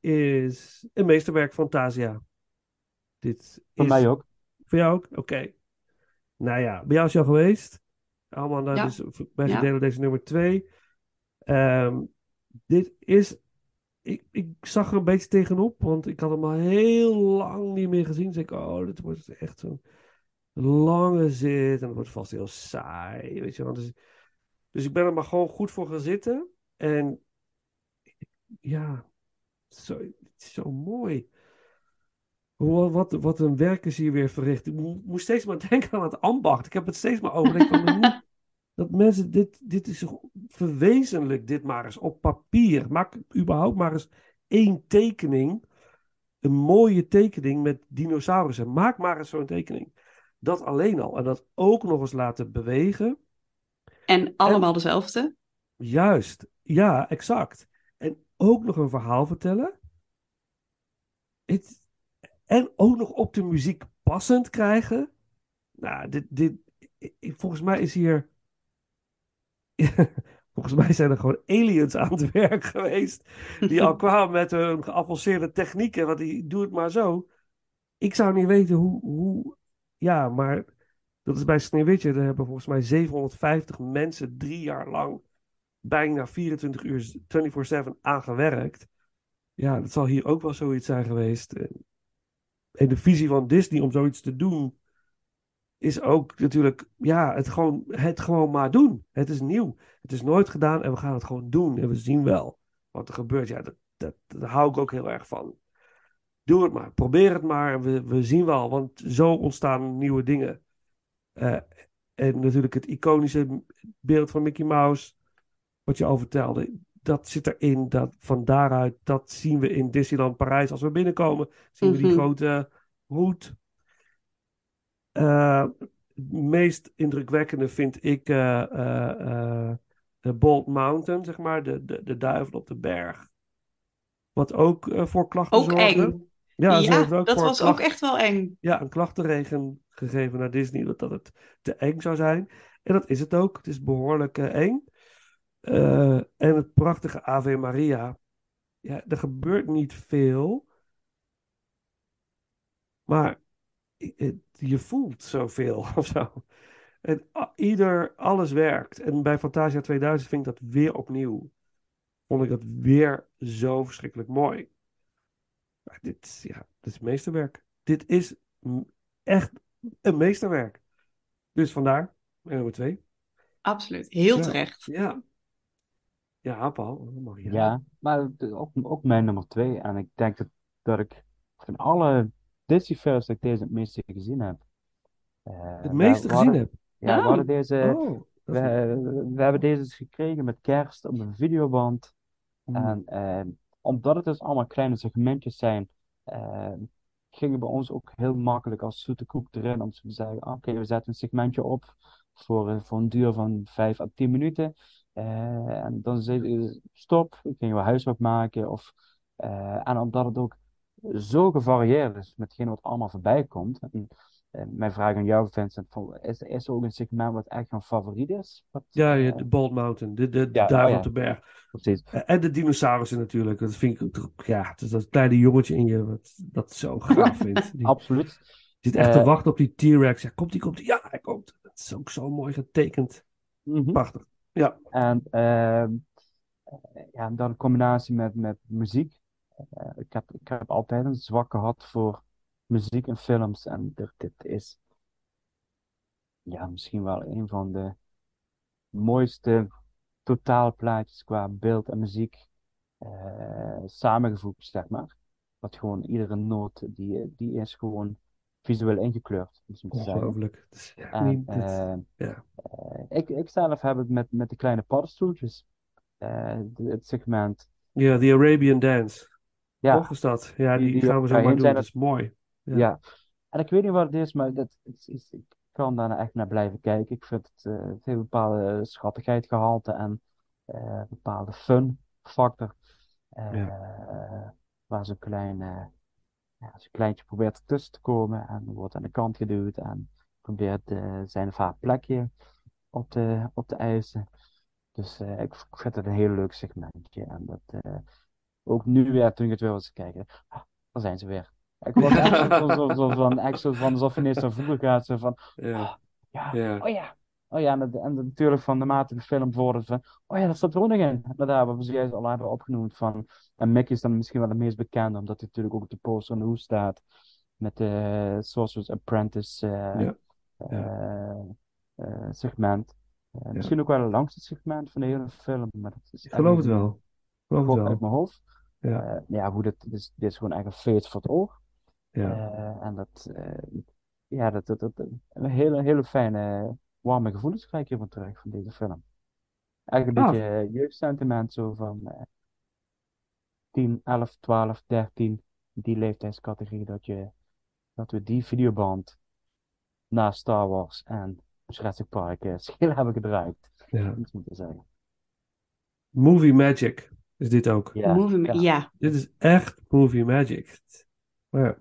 is een meesterwerk Fantasia. Dit Voor is... mij ook. Voor jou ook? Oké. Nou ja, bij jou is jou geweest. Allemaal, Ja. dus wij Ja. verdelen deze nummer twee. Ehm, dit is... Ik, ik zag er een beetje tegenop, want ik had hem al heel lang niet meer gezien. Dus ik, oh, dit wordt echt zo'n lange zit en het wordt vast heel saai, weet je wel. Dus, dus ik ben er maar gewoon goed voor gaan zitten. En ja, zo, zo mooi. Hoe, wat, wat een werk is hier weer verricht. Ik mo- moest steeds maar denken aan het ambacht. Ik heb het steeds maar over. Van, dat mensen dit, dit is verwezenlijk dit maar eens op papier. Maak überhaupt maar eens één tekening. Een mooie tekening met dinosaurussen. Maak maar eens zo'n tekening. Dat alleen al. En dat ook nog eens laten bewegen. En allemaal dezelfde. Juist, ja, exact. Ook nog een verhaal vertellen. Het, en ook nog op de muziek passend krijgen. Nou, dit, dit, volgens mij is hier. volgens mij zijn er gewoon aliens aan het werk geweest. Die al kwamen met hun geavanceerde technieken. Want die doe het maar zo. Ik zou niet weten hoe. hoe ja, maar dat is bij Sneeuwwitje. Daar hebben volgens mij 750 mensen drie jaar lang bijna 24 uur 24/7 aan gewerkt. Ja, dat zal hier ook wel zoiets zijn geweest. En- de visie van Disney om zoiets te doen is ook natuurlijk, ja, het gewoon, het gewoon maar doen. Het is nieuw. Het is nooit gedaan en we gaan het gewoon doen. En we zien wel wat er gebeurt. Ja, dat, dat, daar hou ik ook heel erg van. Doe het maar. Probeer het maar. We, we zien wel, want zo ontstaan nieuwe dingen. Eh, en natuurlijk het iconische beeld van Mickey Mouse wat je al vertelde, dat zit erin. Dat, van daaruit, dat zien we in Disneyland Parijs. Als we binnenkomen, zien we die Mhm. grote hoed. Eh, het meest indrukwekkende vind ik eh, eh, eh, de Bold Mountain, zeg maar, de, de, de duivel op de berg. Wat ook eh, voor klachten Ook zorgde. eng. Ja, Ja, zorgde ook dat was ook echt wel eng. ja, een klachtenregen gegeven naar Disney dat, dat het te eng zou zijn. En dat is het ook. Het is behoorlijk eh, eng. Eh, en het prachtige Ave Maria. Ja, er gebeurt niet veel. Maar je voelt zoveel of zo. En ieder, alles werkt. En bij Fantasia 2000 vind ik dat weer opnieuw. Vond ik dat weer zo verschrikkelijk mooi. Maar dit, is- ja, dit is meesterwerk. Dit is echt een meesterwerk. Dus vandaar, nummer twee. Absoluut. Heel Ja. terecht. Ja. Ja, Paul, dat mag je. Ja, maar ook, ook mijn nummer twee. En ik denk dat, dat ik van alle Disney-films dat ik deze het meeste gezien heb. eh, Het meeste gezien heb. Ja, we Oh. hadden deze. Oh, We, hebben deze dus gekregen met kerst op een videoband. Mm. En eh, omdat het dus allemaal kleine segmentjes zijn, eh, gingen bij ons ook heel makkelijk als zoete koek erin om te zeggen: oké, we zetten een segmentje op voor, eh, voor een duur van 5 à 10 minuten. Eh, en dan zei je stop, gingen we huiswerk maken. Of, eh, en omdat het ook zo gevarieerd is met hetgeen wat allemaal voorbij komt. En, eh, mijn vraag aan jou, Vincent, is, is er ook een segment wat echt een favoriet is? Wat, ja, ja, de Bald Mountain, de, de, Ja, oh ja. op de berg. precies. En de dinosaurussen natuurlijk. Dat vind ik ja, is dat kleine jongetje in je wat dat zo gaaf vindt. Die Absoluut. zit echt te wachten op die T-Rex. Ja, komt die, komt die? Ja, hij komt. Dat is ook zo mooi getekend. Mhm. Prachtig. Ja. En ehm, eh, ja, dan in combinatie met, met muziek. Eh, ik heb, ik heb altijd een zwak gehad voor muziek en films. En dit, dit is ja, misschien wel een van de mooiste totaalplaatjes qua beeld en muziek eh, samengevoegd, zeg maar. Dat gewoon iedere noot, die, die is gewoon visueel ingekleurd. Ongelooflijk. Is En, dit- eh, ja. eh, ik, ik zelf heb het met, met de kleine paddenstoeltjes. Eh, het segment. ja, The Arabian Dance. Ja, Toch is dat? Ja, Die- die, die gaan we zo maar doen. Dat is mooi. Ja. ja. En ik weet niet wat het is, maar dat, het is, ik kan daar echt naar blijven kijken. Ik vind het, eh, het heeft een bepaalde schattigheid gehalte en eh, een bepaalde fun factor. Eh, Waar zo'n klein, ja, zo'n kleintje probeert ertussen te komen en wordt aan de kant geduwd en probeert eh, zijn of haar plekje op te, op te eisen. Dus eh, ik vind het een heel leuk segmentje. En dat, eh, ook nu weer, toen ik het weer was kijken, ah, daar zijn ze weer. Ik was echt zo, zo, zo van, echt zo van, alsof je ineens zo vroeger gaat, zo van, Ja. ja, Ja. oh ja. Oh ja, en, het- en natuurlijk van de film vordert van, oh ja, dat staat er ook nog in. Inderdaad, wat we zojuist al hebben opgenoemd van, en Mickey is dan misschien wel de meest bekende, omdat hij natuurlijk ook op de poster de hoes staat, met de Sorcerer's Apprentice eh, Ja. eh, eh, segment. Eh, Misschien ook wel het langste segment van de hele film, maar dat is Ik geloof het wel. Ik geloof het gewoon uit wel. mijn hoofd. Ja. Eh, ja, hoe dit, dit, is, dit is gewoon echt een feest voor het oog. Ja. Eh, en dat, eh, ja, dat, dat, dat, een hele, hele fijne, warme gevoelens krijg ik hiervan terug van deze film. Eigenlijk een beetje eh, jeugdsentiment, zo van eh 10, 11, 12, 13, die leeftijdscategorie, dat, je, dat we die videoband na Star Wars en Jurassic Park eh, schil hebben gedraaid. Ja. Iets moeten zeggen. Movie Magic is dit ook. Ja, Movie ja. ja. Dit is echt movie magic. Ja.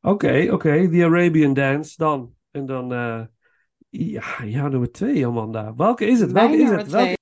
Oké, oké. The Arabian Dance dan. En dan, eh ja, ja, nummer twee, Amanda. Welke is het? Mijn Welke is het? Welke...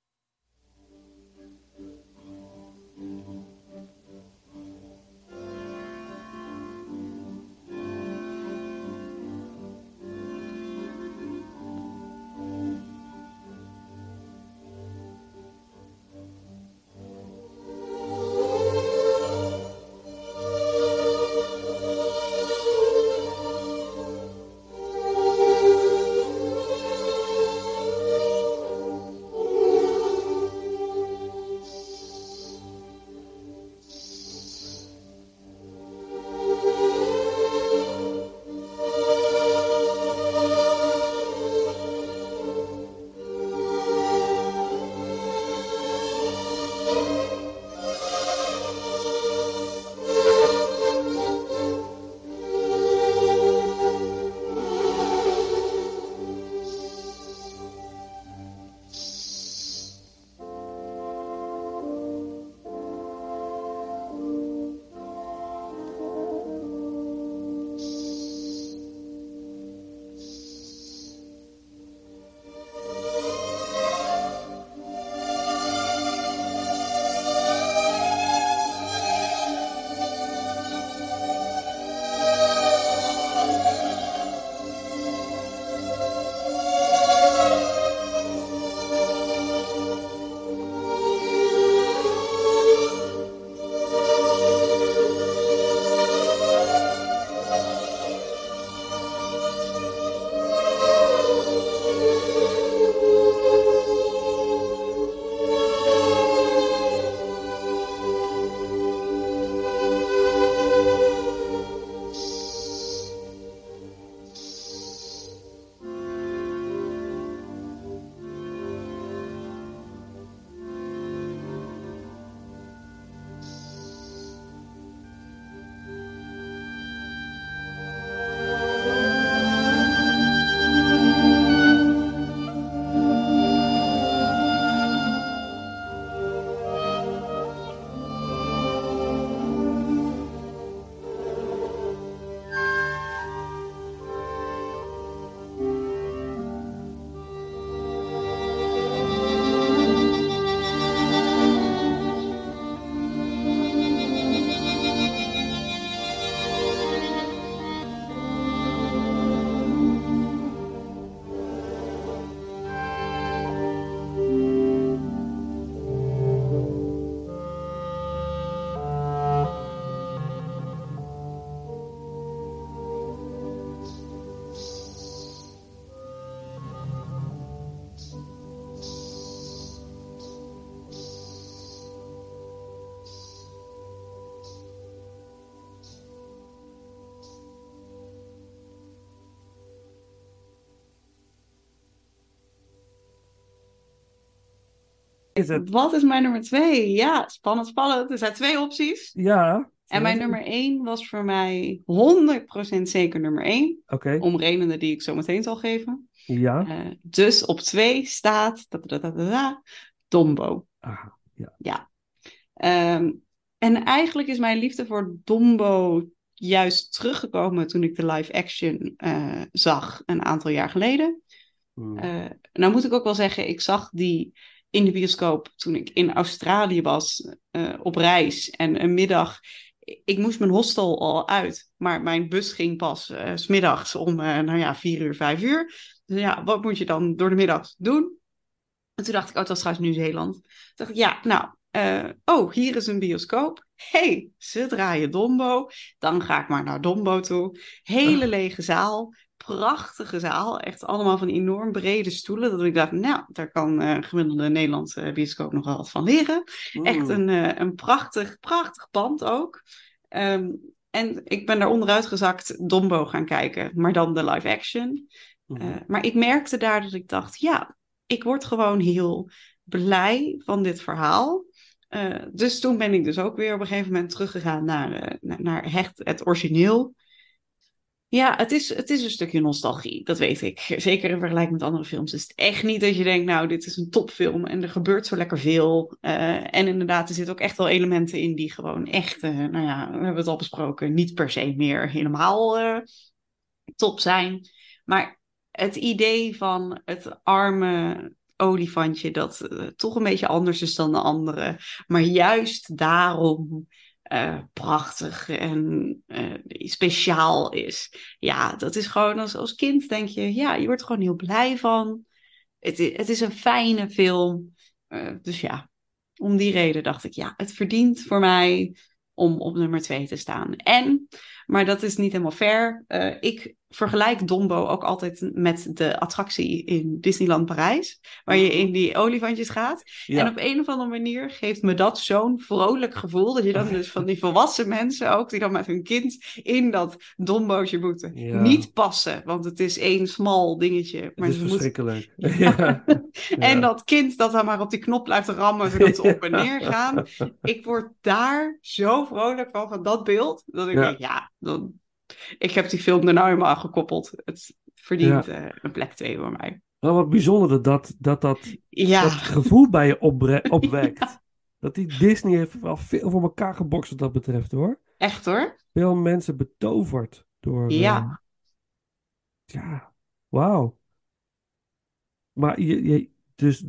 is het? Wat is mijn nummer twee? Ja, spannend, spannend. Er zijn twee opties. Ja. En mijn nummer één was voor mij 100% zeker nummer één. Oké. Om redenen die ik zo meteen zal geven. Ja. Eh, dus op twee staat da, da, da, Dombo. Ah, Ja. Ehm, en eigenlijk is mijn liefde voor Dombo juist teruggekomen toen ik de live action eh, zag een aantal jaar geleden. Eh, nou moet ik ook wel zeggen, ik zag die in de bioscoop toen ik in Australië was eh, op reis. En een middag, ik moest mijn hostel al uit. Maar mijn bus ging pas eh, s smiddags om, eh, nou ja, vier uur, vijf uur. Dus ja, wat moet je dan door de middag doen? En toen dacht ik, oh, het was trouwens Nieuw-Zeeland. Toen dacht ik, ja, nou, oh, hier is een bioscoop. hey, ze draaien Dombo. Dan ga ik maar naar Dombo toe. Hele lege zaal. Prachtige zaal. Echt allemaal van enorm brede stoelen. Dat ik dacht, nou, daar kan eh gemiddelde Nederlandse bioscoop nog wel wat van leren. Echt een, eh, een prachtig, prachtig pand ook. Ehm, en ik ben daar onderuit gezakt Dombo gaan kijken. Maar dan de live action. Mhm. Eh, maar ik merkte daar dat ik dacht, ja, ik word gewoon heel blij van dit verhaal. Eh, dus toen ben ik dus ook weer op een gegeven moment teruggegaan naar, eh, naar, naar het origineel. Ja, het is, het is een stukje nostalgie, dat weet ik. Zeker in vergelijking met andere films is het echt niet dat je denkt, nou, dit is een topfilm en er gebeurt zo lekker veel. Eh, en inderdaad, er zitten ook echt wel elementen in die gewoon echt, eh, nou ja, we hebben het al besproken, niet per se meer helemaal eh, top zijn. Maar het idee van het arme olifantje dat toch een beetje anders is dan de andere, maar juist daarom eh, prachtig en eh, speciaal is. Ja, dat is gewoon als, als kind denk je, ja, je wordt er gewoon heel blij van. Het, het is een fijne film. Eh, dus ja, om die reden dacht ik, ja, het verdient voor mij om op nummer 2 te staan. En, maar dat is niet helemaal fair. eh, ik vergelijk Dombo ook altijd met de attractie in Disneyland Parijs, waar je in die olifantjes gaat. Ja. En op een of andere manier geeft me dat zo'n vrolijk gevoel. Dat je dan dus van die volwassen mensen ook, die dan met hun kind in dat dombootje moeten. Ja. Niet passen, want het is één smal dingetje. Maar het is moeten... verschrikkelijk. Ja. En dat kind dat dan maar op die knop blijft rammen, zodat ze op en neer gaan. Ik word daar zo vrolijk van, van dat beeld. Dat ik denk, ja, dan... ik heb die film er nou helemaal gekoppeld. Het verdient eh, een plek 2 voor mij. Wel wat bijzonder dat dat, dat, dat, Ja, dat gevoel bij je opwekt. Dat die Disney heeft wel veel voor elkaar gebokst wat dat betreft hoor. echt hoor. Veel mensen betoverd door. Ja. ja, wauw. Maar je, je, dus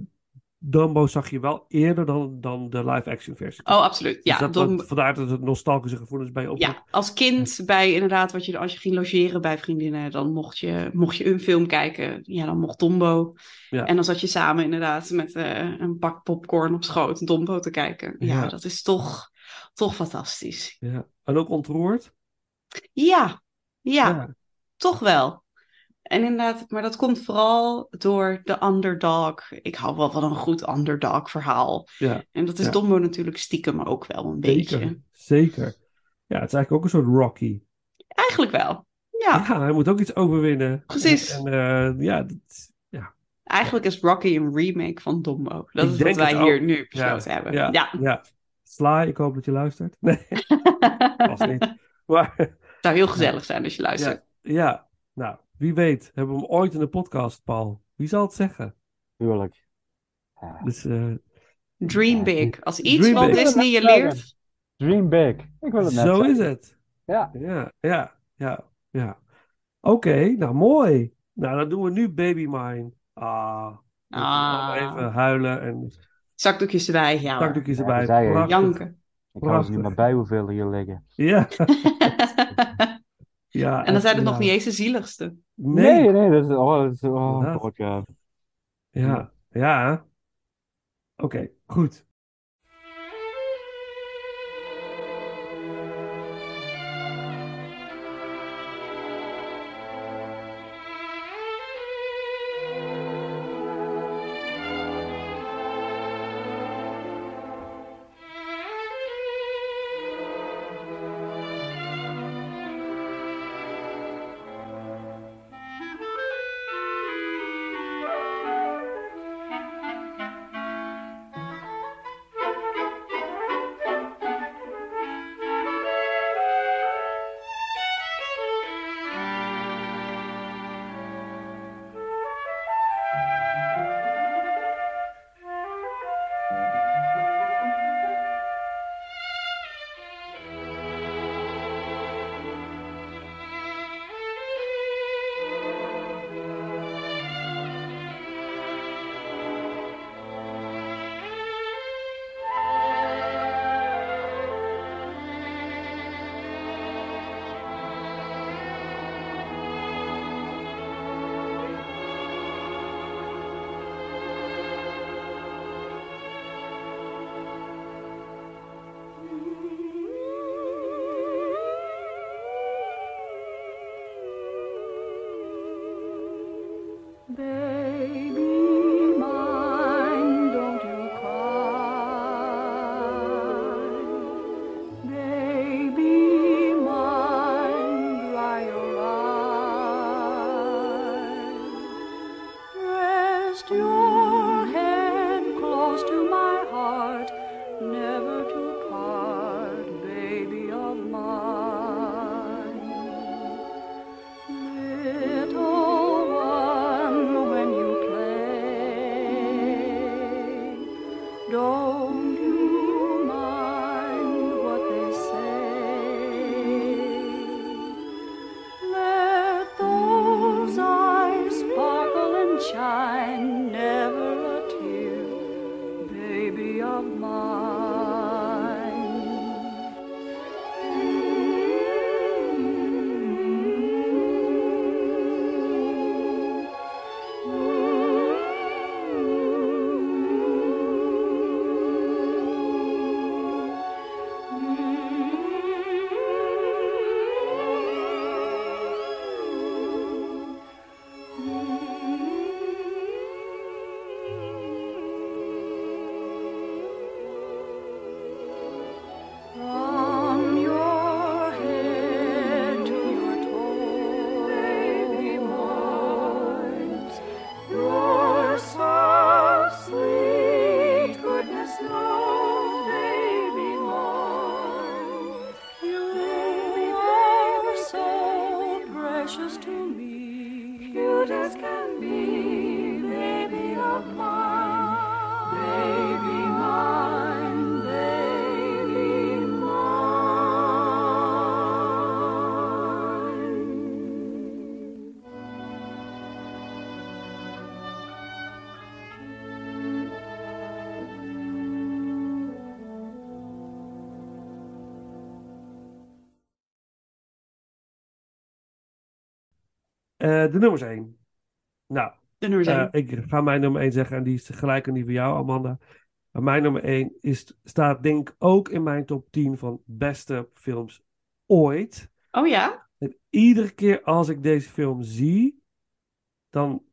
Dumbo zag je wel eerder dan, dan de live-action versie. Oh, absoluut. Ja, Dus dat, vandaar dat het nostalgische gevoelens bij je opwekt. Ja, als kind bij inderdaad, wat je, als je ging logeren bij vriendinnen, dan mocht je, mocht je een film kijken. Ja, dan mocht Dombo. Ja. En dan zat je samen inderdaad met eh, een pak popcorn op schoot Dombo te kijken. Ja, Ja. dat is toch, toch fantastisch. Ja. En ook ontroerd? Ja, ja, Ja. toch wel. En inderdaad, maar dat komt vooral door de underdog. Ik hou wel van een goed underdog verhaal. Ja, En dat is Ja. Dombo natuurlijk stiekem ook wel een beetje. zeker. Zeker. Ja, het is eigenlijk ook een soort Rocky. Eigenlijk wel. Ja. Ja, hij moet ook iets overwinnen. Precies. En, en, eh, ja, dat- ja, Eigenlijk is Rocky een remake van Dombo. Dat Ik is wat wij hier nu besloten hebben. ja, Ja. Sla, ik hoop dat je luistert. Nee, vast niet. Maar Het zou heel gezellig zijn als je luistert. ja, ja, nou, wie weet, hebben we hem ooit in de podcast, Paul? Wie zal het zeggen? Tuurlijk. Ja. Dus, eh, Dream big. Als iets big. Disney je leert. Dream big. Ik wil het net zo zeggen. is het. Ja. Ja, ja, ja, ja. Oké, nou mooi. Nou, dan doen we nu Baby Mine. Ah, Ah. even huilen en Zakdoekjes erbij. Ja, zakdoekjes Ja, erbij. Prachtig. Janken. Ik hou er niet meer bij hoeveel er hier liggen. Ja, ja. en dan zijn het ja. nog niet eens de zieligste. Nee. Nee, nee, dat is, oh, dat is, oh. God, ja. Ja, ja. Oké, goed. De nummers 1. Nou, De nummer zijn. eh, ik ga mijn nummer 1 zeggen en die is gelijk aan die van jou, Amanda. Maar mijn nummer 1 is, staat denk ik ook in mijn top 10 van beste films ooit. oh ja? En iedere keer als ik deze film zie, dan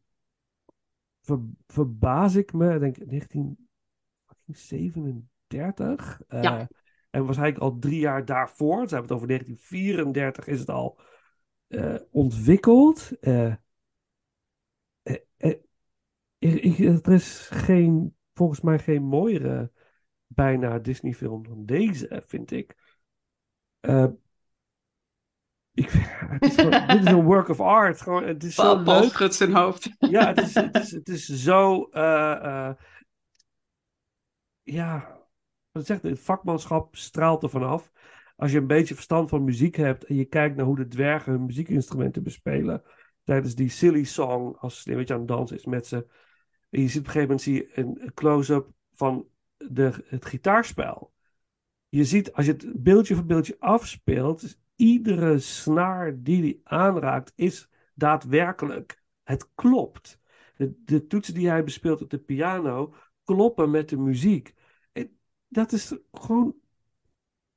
ver- verbaas ik me. Ik denk 1937. eh, Ja. En waarschijnlijk al drie jaar daarvoor. We hebben het over 1934 is het al eh, ontwikkeld. Ik- ik- er is geen, volgens mij geen mooiere bijna Disney film dan deze, vind ik. Ik het is gewoon- dit is een work of art. Gewoon, het is zo Paul, schudt zijn hoofd. Ja, het is, het is, het is zo. ja, wat zegt het vakmanschap straalt er vanaf. Als je een beetje verstand van muziek hebt en je kijkt naar hoe de dwergen hun muziekinstrumenten bespelen tijdens die silly song, als Sneeuwwitje aan het dansen is met ze. En je ziet op een gegeven moment zie je een close-up van de, het gitaarspel. Je ziet, als je het beeldje voor beeldje afspeelt, iedere snaar die hij aanraakt, is daadwerkelijk. Het klopt. De, de toetsen die hij bespeelt op de piano kloppen met de muziek. En dat is gewoon.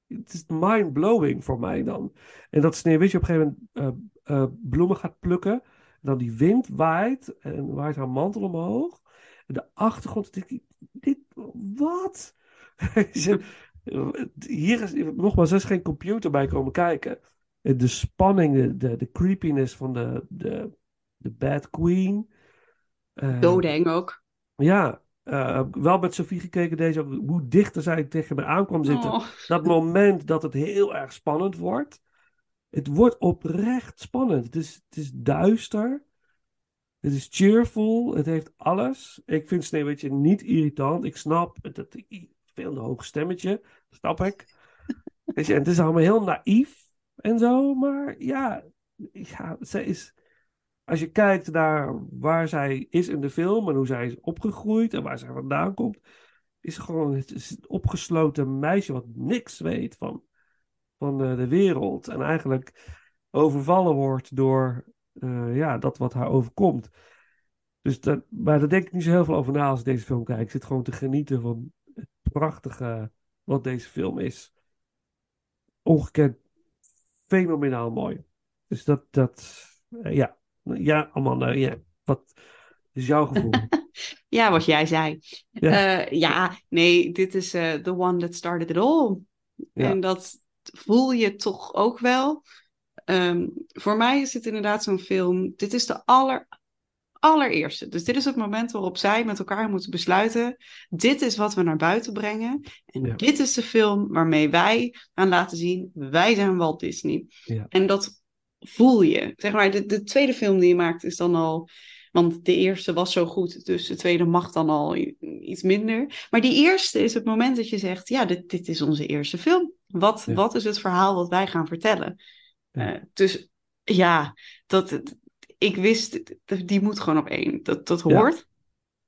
Het is mind-blowing voor mij dan. En dat Sneeuwwitje op een gegeven moment eh, eh, bloemen gaat plukken. En dan die wind waait en waait haar mantel omhoog. En de achtergrond, denk ik, dit, wat? Hier is, nogmaals, er is geen computer bij komen kijken. De spanning, de, de, de creepiness van de, de, de Bad Queen. Eh, Doodeng ook. ja, eh, wel met Sophie gekeken deze hoe dichter zij tegen me aankwam zitten. Oh, Dat moment dat het heel erg spannend wordt. Het wordt oprecht spannend. Het is, het is duister. Het is cheerful. Het heeft alles. Ik vind Sneeuwwitje niet irritant. Ik snap het, het veel een hoog stemmetje. Snap ik. Weet je, en het is allemaal heel naïef en zo. Maar ja, ja zij is... Als je kijkt naar waar zij is in de film en hoe zij is opgegroeid en waar zij vandaan komt, is gewoon het opgesloten meisje wat niks weet van, van eh, de wereld. En eigenlijk overvallen wordt door eh, ja, dat wat haar overkomt. Dus dat, maar daar denk ik niet zo heel veel over na als ik deze film kijk. Ik zit gewoon te genieten van het prachtige wat deze film is. Ongekend fenomenaal mooi. Dus dat, dat eh, ja. Ja, Amanda, ja. Wat is jouw gevoel? ja, wat jij zei. Ja. Ja, ja nee, dit is eh, the one that started it all. Ja. En dat voel je toch ook wel. Ehm, voor mij is het inderdaad zo'n film. Dit is de aller, allereerste. Dus dit is het moment waarop zij met elkaar moeten besluiten. Dit is wat we naar buiten brengen. En Ja. dit is de film waarmee wij gaan laten zien. Wij zijn Walt Disney. Ja. En dat voel je. Zeg maar, de, de tweede film die je maakt is dan al. Want de eerste was zo goed, dus de tweede mag dan al iets minder. Maar die eerste is het moment dat je zegt: Ja, dit, dit is onze eerste film. Wat, Ja. wat is het verhaal wat wij gaan vertellen? Ja. Eh, dus ja, dat, ik wist, die moet gewoon op één. Dat, dat hoort.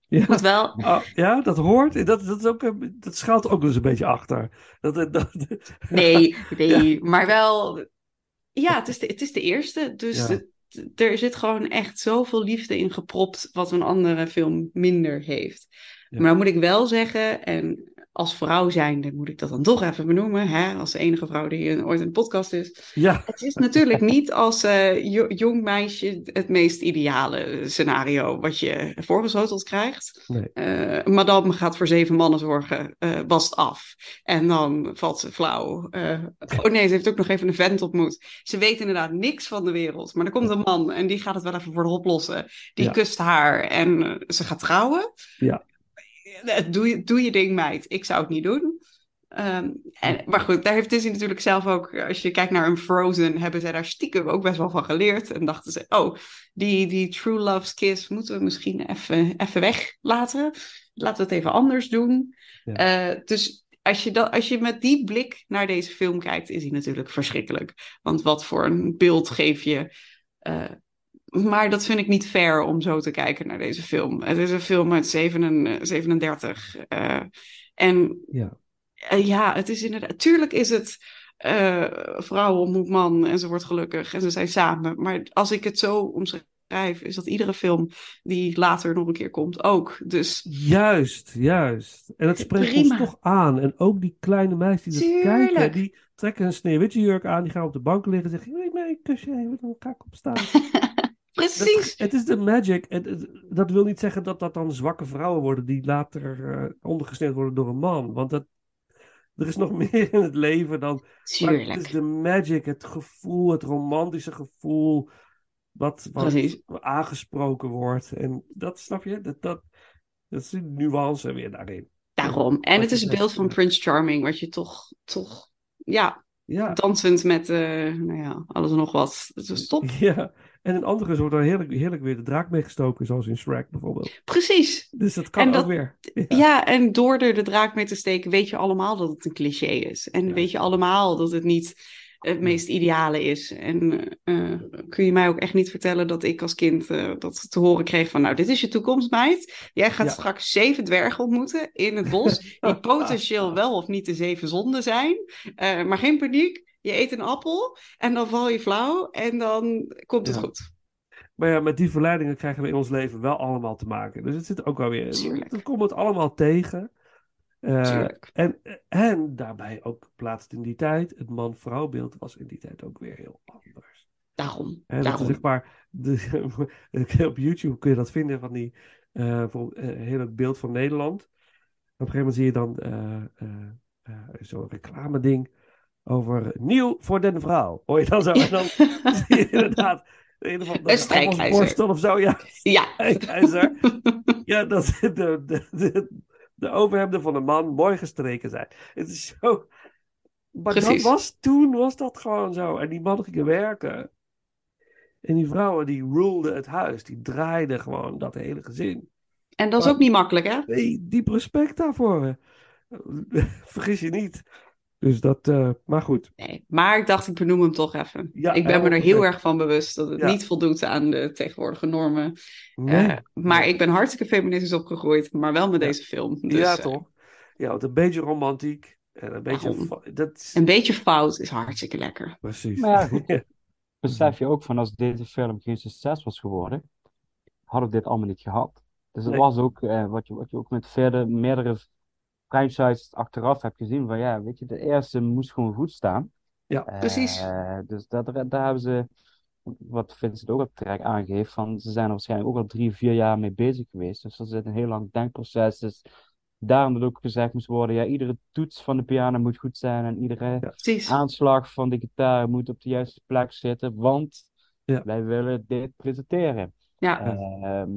Ja. Moet wel. Oh, ja, dat hoort. Dat, dat, is ook, een- dat schuilt ook dus een beetje achter. Dat, dat, dat- Nee, nee, maar wel. Ja, het is de, het is de eerste. Dus Ja. het- er zit gewoon echt zoveel liefde in gepropt, wat een andere film minder heeft. Ja. Maar dan moet ik wel zeggen, en als vrouw zijnde moet ik dat dan toch even benoemen, hè, als de enige vrouw die hier ooit in de podcast is. ja, Het is natuurlijk niet als eh, jo- jong meisje het meest ideale scenario wat je voorgeschoteld krijgt. Nee. Eh, madame gaat voor zeven mannen zorgen, wast af. En dan valt ze flauw. Oh nee, ze heeft ook nog even een vent ontmoet. Ze weet inderdaad niks van de wereld. Maar er komt een man en die gaat het wel even voor haar oplossen. Die Ja. kust haar en ze gaat trouwen. Ja. Eh, Doe je, doe je ding, meid. Ik zou het niet doen. Ehm, en, maar goed, daar heeft Disney natuurlijk zelf ook, als je kijkt naar een Frozen, hebben zij daar stiekem ook best wel van geleerd. En dachten ze, oh, die, die True Love's Kiss moeten we misschien even, even weglaten. Laten we het even anders doen. Ja. Eh, dus als je, dat, als je met die blik naar deze film kijkt, is hij natuurlijk verschrikkelijk. Want wat voor een beeld geef je. eh, maar dat vind ik niet fair om zo te kijken naar deze film. Het is een film uit 7 37. eh, en Ja. eh, ja, het is inderdaad. Tuurlijk is het. eh vrouw ontmoet man en ze wordt gelukkig en ze zijn samen. Maar als ik het zo omschrijf, is dat iedere film die later nog een keer komt ook. Dus Juist, juist. En het spreekt Prima. ons toch aan. En ook die kleine meisjes die dat Tuurlijk. kijken, die trekken een sneeuwwitje jurk aan, die gaan op de bank liggen en zeggen, je mij een kusje? Dan ga ik opstaan. precies. Dat, het is de magic. En het- dat wil niet zeggen dat dat dan zwakke vrouwen worden die later eh, ondergesneeuwd worden door een man. Want dat, er is nog meer in het leven dan. Maar het is Tuurlijk. de magic, het gevoel, het romantische gevoel. Wat, wat Precies. aangesproken wordt. En dat snap je? Dat, dat, dat is die nuance weer daarin. Daarom. En Wat het is het beeld van ja. Prince Charming, wat je toch, toch ja, Ja. dansend met, eh, nou ja, alles en nog wat. Het is top. Ja. En in andere wordt er heerlijk, heerlijk weer de draak meegestoken, zoals in Shrek bijvoorbeeld. Precies. Dus dat kan En ook dat- weer. Ja, en door er de draak mee te steken, weet je allemaal dat het een cliché is. En Ja. weet je allemaal dat het niet het meest ideale is. En eh, kun je mij ook echt niet vertellen dat ik als kind eh, dat te horen kreeg van, nou, dit is je toekomst, meid. Jij gaat Ja. straks zeven dwergen ontmoeten in het bos, die potentieel wel of niet de zeven zonden zijn. Eh, maar geen paniek, je eet een appel en dan val je flauw en dan komt het Ja. goed. Maar ja, met die verleidingen krijgen we in ons leven wel allemaal te maken. Dus het zit ook wel weer. Tuurlijk. Dan komt het allemaal tegen. Tuurlijk. en, en daarbij ook geplaatst in die tijd. Het man-vrouw beeld was in die tijd ook weer heel anders. Daarom, is daarom. zeg maar, de, op YouTube kun je dat vinden van die eh, heel het beeld van Nederland. Op een gegeven moment zie je dan zo'n reclame ding over nieuw voor den vrouw. Hoor je dan zo? En dan zie je inderdaad andere Een strijkijzer. of zo. Ja, Ja. strijkijzer. Ja, dat de, de, de, de overhemden van een man mooi gestreken zijn. Het is zo... Maar dat was toen, was dat gewoon zo. En die mannen gingen werken. En die vrouwen die rulden het huis. Die draaiden gewoon dat hele gezin. En dat is ook niet makkelijk, hè? Nee, diep respect daarvoor. Vergis je niet. Dus dat, eh, maar goed. Nee, maar ik dacht, ik benoem hem toch even. Ja, ik ben me er heel erg van bewust dat het Ja. niet voldoet aan de tegenwoordige normen. Nee. Eh, maar ik ben hartstikke feministisch opgegroeid, maar wel met Ja. deze film. Dus, ja, eh, toch? Ja, want een beetje romantiek. En een beetje... Dat is... een beetje fout is hartstikke lekker. Precies. Maar ja, goed. Besef je ook van als deze film geen succes was geworden, hadden we dit allemaal niet gehad. Dus het Nee. was ook eh, wat, je, wat je ook met verder, meerdere franchises achteraf hebt gezien. Van ja, weet je, de eerste moest gewoon goed staan. Ja, Eh, precies. dus dat, daar hebben ze, wat Vincent ook al terecht aangeeft, van ze zijn er waarschijnlijk ook al drie, vier jaar mee bezig geweest. Dus er zit een heel lang denkproces. Dus daarom dat ook gezegd moest worden, ja, iedere toets van de piano moet goed zijn en iedere aanslag van de gitaar moet op de juiste plek zitten, want Ja. wij willen dit presenteren. Ja, Ehm,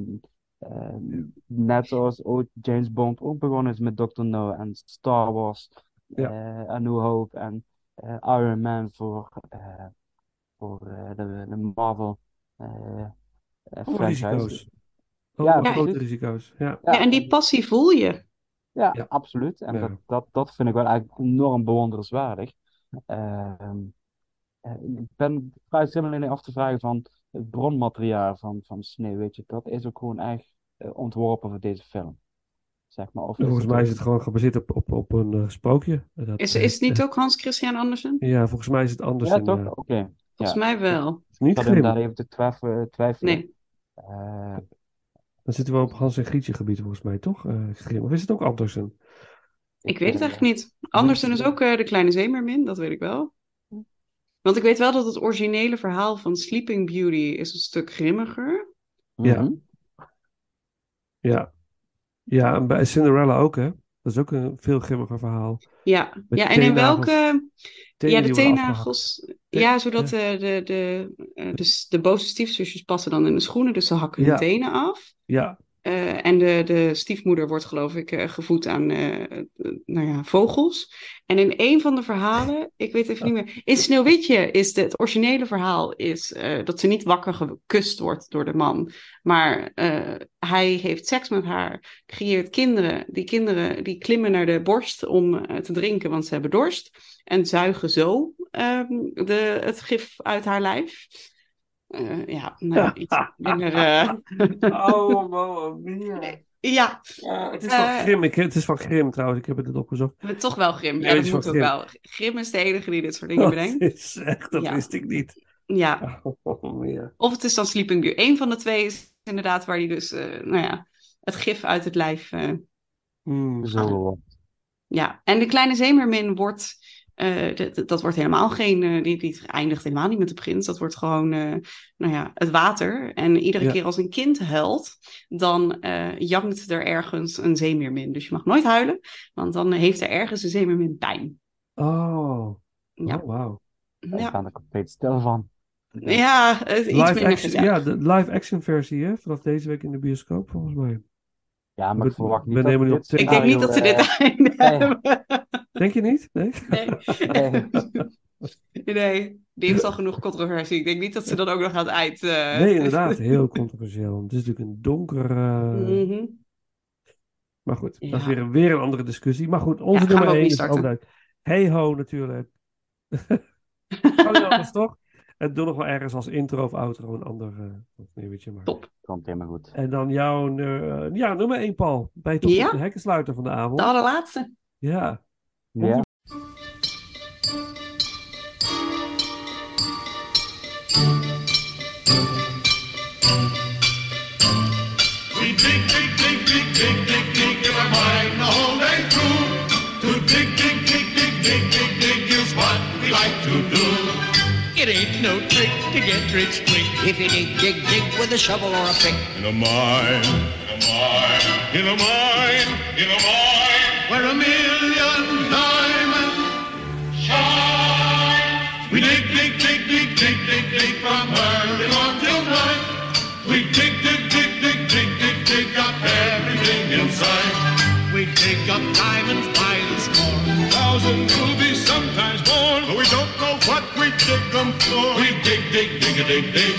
ehm, net zoals ooit James Bond ook begonnen is met Dr. No en Star Wars, Ja. eh, A New Hope en eh, Iron Man voor, eh, voor eh, de, de Marvel franchise. risico's. Ook Ja, grote risico's. Ja. ja, en die passie voel je. Ja, Ja. absoluut. En Ja. Dat, dat, dat vind ik wel eigenlijk enorm bewonderenswaardig. Ehm, eh, ik ben vrij simpel alleen af te vragen van het bronmateriaal van, van Sneeuw, weet je, dat is ook gewoon echt eh, ontworpen voor deze film. Zeg maar. Of volgens mij is het gewoon gebaseerd op, op, op een eh, sprookje. Dat Is, heet, is het niet eh, ook Hans Christian Andersen? Ja, volgens mij is het anders. Ja, toch? eh, Oké. Volgens Ja. mij wel. is niet inderdaad even te twijfelen. twijfelen. Nee, Eh, Dan zitten we op Hans en Grietje gebied volgens mij, toch? Eh. Of is het ook Andersen? ik weet het eh, eigenlijk niet. Andersen is ook eh, de kleine zeemermin, dat weet ik wel. Want ik weet wel dat het originele verhaal van Sleeping Beauty is een stuk grimmiger. Ja. mhm. Ja. Ja, en bij Cinderella ook, hè? Dat is ook een veel grimmiger verhaal. Ja, Met ja en in welke... Ja, de teennagels. Teen- Ja, zodat de, de, de, eh, dus de boze stiefzusjes passen dan in de schoenen, dus ze hakken Ja. hun tenen af. Ja, Eh, en de, de stiefmoeder wordt, geloof ik, eh, gevoed aan eh, nou ja, vogels. En in een van de verhalen, ik weet even niet meer. In Sneeuwwitje is het originele verhaal is, dat ze niet wakker gekust wordt door de man. Maar hij heeft seks met haar, creëert kinderen. Die kinderen die klimmen naar de borst om te drinken, want ze hebben dorst. En zuigen zo ehm, de, het gif uit haar lijf. Eh, ja, nou, iets minder. eh, Oh, Mamma Mia. ja, Het is van Eh, Grim, ik, het is van Grim trouwens, ik heb het net opgezocht. maar toch wel Grim. Ja, dat moet ook wel. Grim is de enige die dit soort dingen Dat bedenkt. is echt, dat Ja. wist ik niet. Ja, Oh, ja. of het is dan Sleeping Beauty. Eén van de twee is inderdaad waar hij dus, eh, nou ja, het gif uit het lijf. eh, Hmm. Zo ja, en de kleine zeemermin wordt, eh, dat wordt helemaal geen, eh, die, die eindigt helemaal niet met de prins. Dat wordt gewoon, eh, nou ja, het water. En iedere Ja. keer als een kind huilt, dan eh jankt er ergens een zeemeermin. Dus je mag nooit huilen, want dan heeft er ergens een zeemeermin pijn. Oh, Ja, oh wauw. Ik ja. ben er compleet stil van. ja Live minder action, ja, de live action versie, hè? Vanaf deze week in de bioscoop, volgens mij. Ja, maar ik verwacht niet we nemen op Ik denk niet dat ze dit einde hebben. Denk je niet? Nee? Nee. Nee. nee, die heeft al genoeg controversie. Ik denk niet dat ze dan ook nog aan het eind... eh, Nee, inderdaad. Heel controversieel. Het is natuurlijk een donker... eh, Mhm. Maar goed, dat is weer, weer een andere discussie. Maar goed, onze Ja, nummer ook 1 niet is altijd... Hey ho, natuurlijk. kan anders, toch? En doe nog wel ergens als intro of outro een ander uh, nieuwtje maar. Top. Komt helemaal goed. En dan jouw eh, ja, nummer 1, Paul. Bij toch Ja. de hekkensluiter van de avond. De allerlaatste. Ja. Ja. We dig, dig, dig, dig, dig, dig, dig in our mine the whole day through. To dig, dig, dig, dig, dig, dig, dig is what we like to do. It ain't no trick to get rich quick if you dig, dig, dig with a shovel or a pick. In a mine, in a mine, in a mine, in a mine, where a million diamonds shine. We dig, dig, dig, dig, dig, dig, dig from early morn till night. We dig, dig, dig, dig, dig, dig, dig up everything inside. We dig up diamonds by the score. Thousands rubies, sometimes more, but we don't know what we dig them for. We dig, dig, dig, a dig, dig.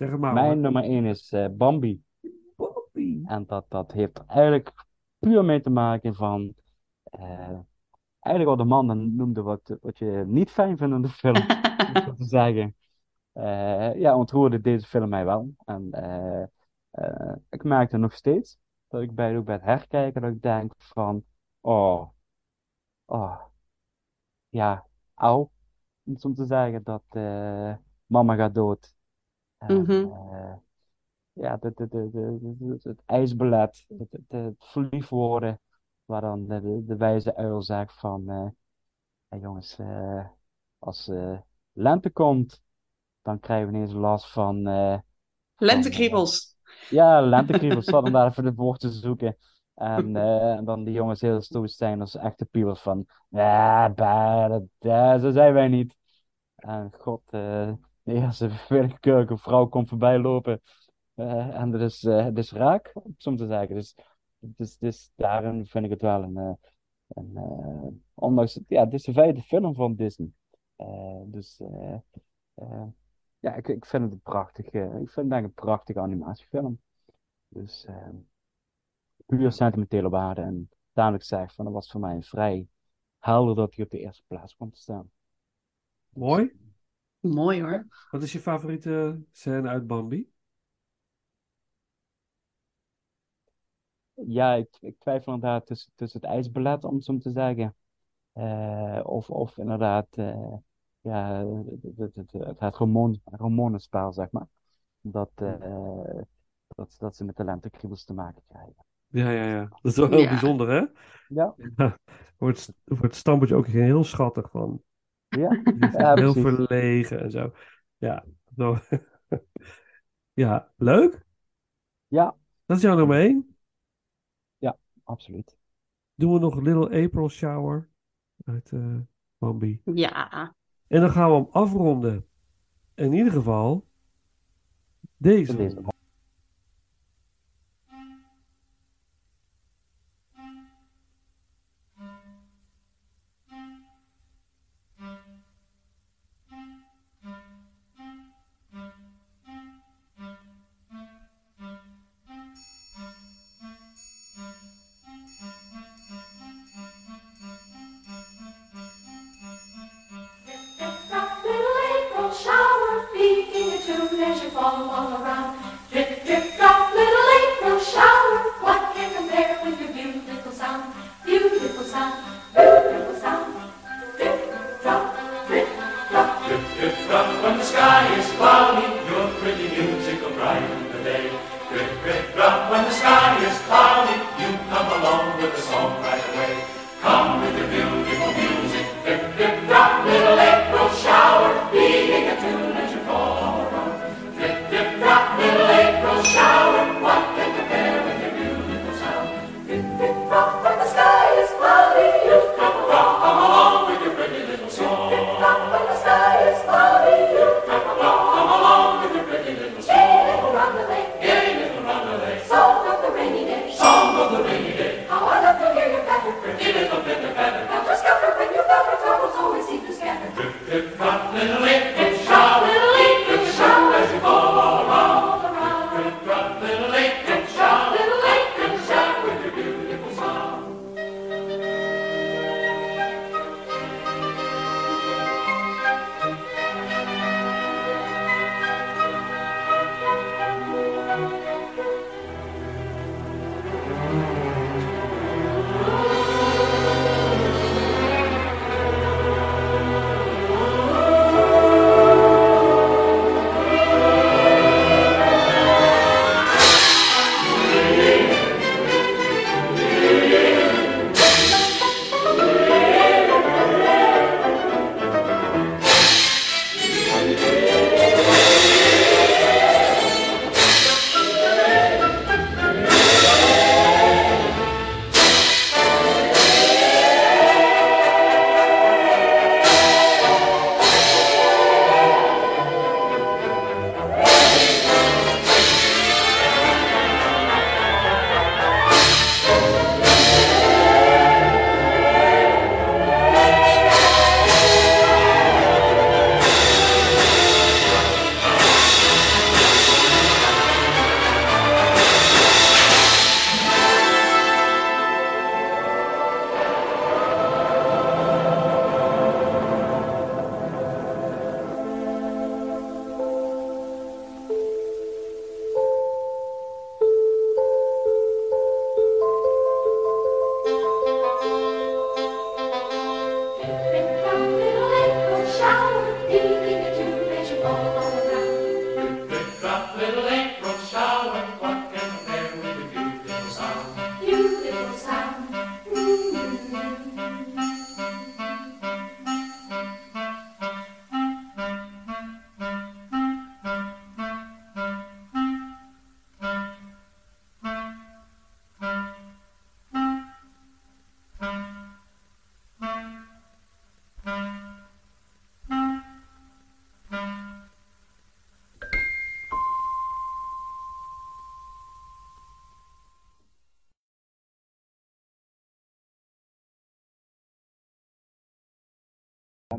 Zeg het maar. Mijn nummer 1 is eh, Bambi. En dat, dat heeft er eigenlijk puur mee te maken van... eh, eigenlijk wat de man noemde wat, wat je niet fijn vindt in de film. om te zeggen. Eh, ja, ontroerde deze film mij wel. En eh, eh, ik merkte nog steeds dat ik bij, ook bij het herkijken, dat ik denk van, oh, oh, ja, auw, om te zeggen, dat eh, mama gaat dood. En, Mhm. eh, ja, de, de, de, het ijsbelet, het, het, het verliefd worden, waar dan de, wijze uil zegt van, eh, jongens, eh, als eh, lente komt, dan krijgen we ineens last van, eh, Lentekriebels. ja, lentekriebels, zat om daar even de woord te zoeken. En, eh, en dan die jongens heel stoer zijn als echte piebels van, ja, bah, dat, ja, zo zijn wij niet. En god, de eerste willekeurige vrouw komt voorbij lopen. eh, en dat is, het is raak, om zo te zeggen. Dus, dus, dus daarin vind ik het wel een, eh, een ondanks, het- ja, het is de vijfde film van Disney. Dus, ja, ik, ik vind het een prachtige, ik vind het een prachtige animatiefilm. Dus puur sentimentele waarde. En dadelijk zeg van, dat was voor mij vrij helder dat hij op de eerste plaats kwam te staan. Mooi. Mooi hoor. Wat is je favoriete scène uit Bambi? Ja, ik, ik twijfel inderdaad tussen, tussen het ijsbelet, om het zo te zeggen. Eh, of, of inderdaad, eh, ja, het, het, het, het, het zeg maar. Dat, eh, dat, dat ze met de lentekriebels te maken krijgen. Ja, ja, ja. Dat is wel heel Ja. bijzonder, hè? Ja, Ja. Wordt, wordt Stampertje ook heel schattig van. Ja, ja, heel precies. verlegen en zo. Ja, zo. ja, leuk. Ja, Dat is jouw nummer één. absoluut. Doen we nog Little April Shower uit eh, Bambi. Ja. En dan gaan we hem afronden. In ieder geval deze. Deze.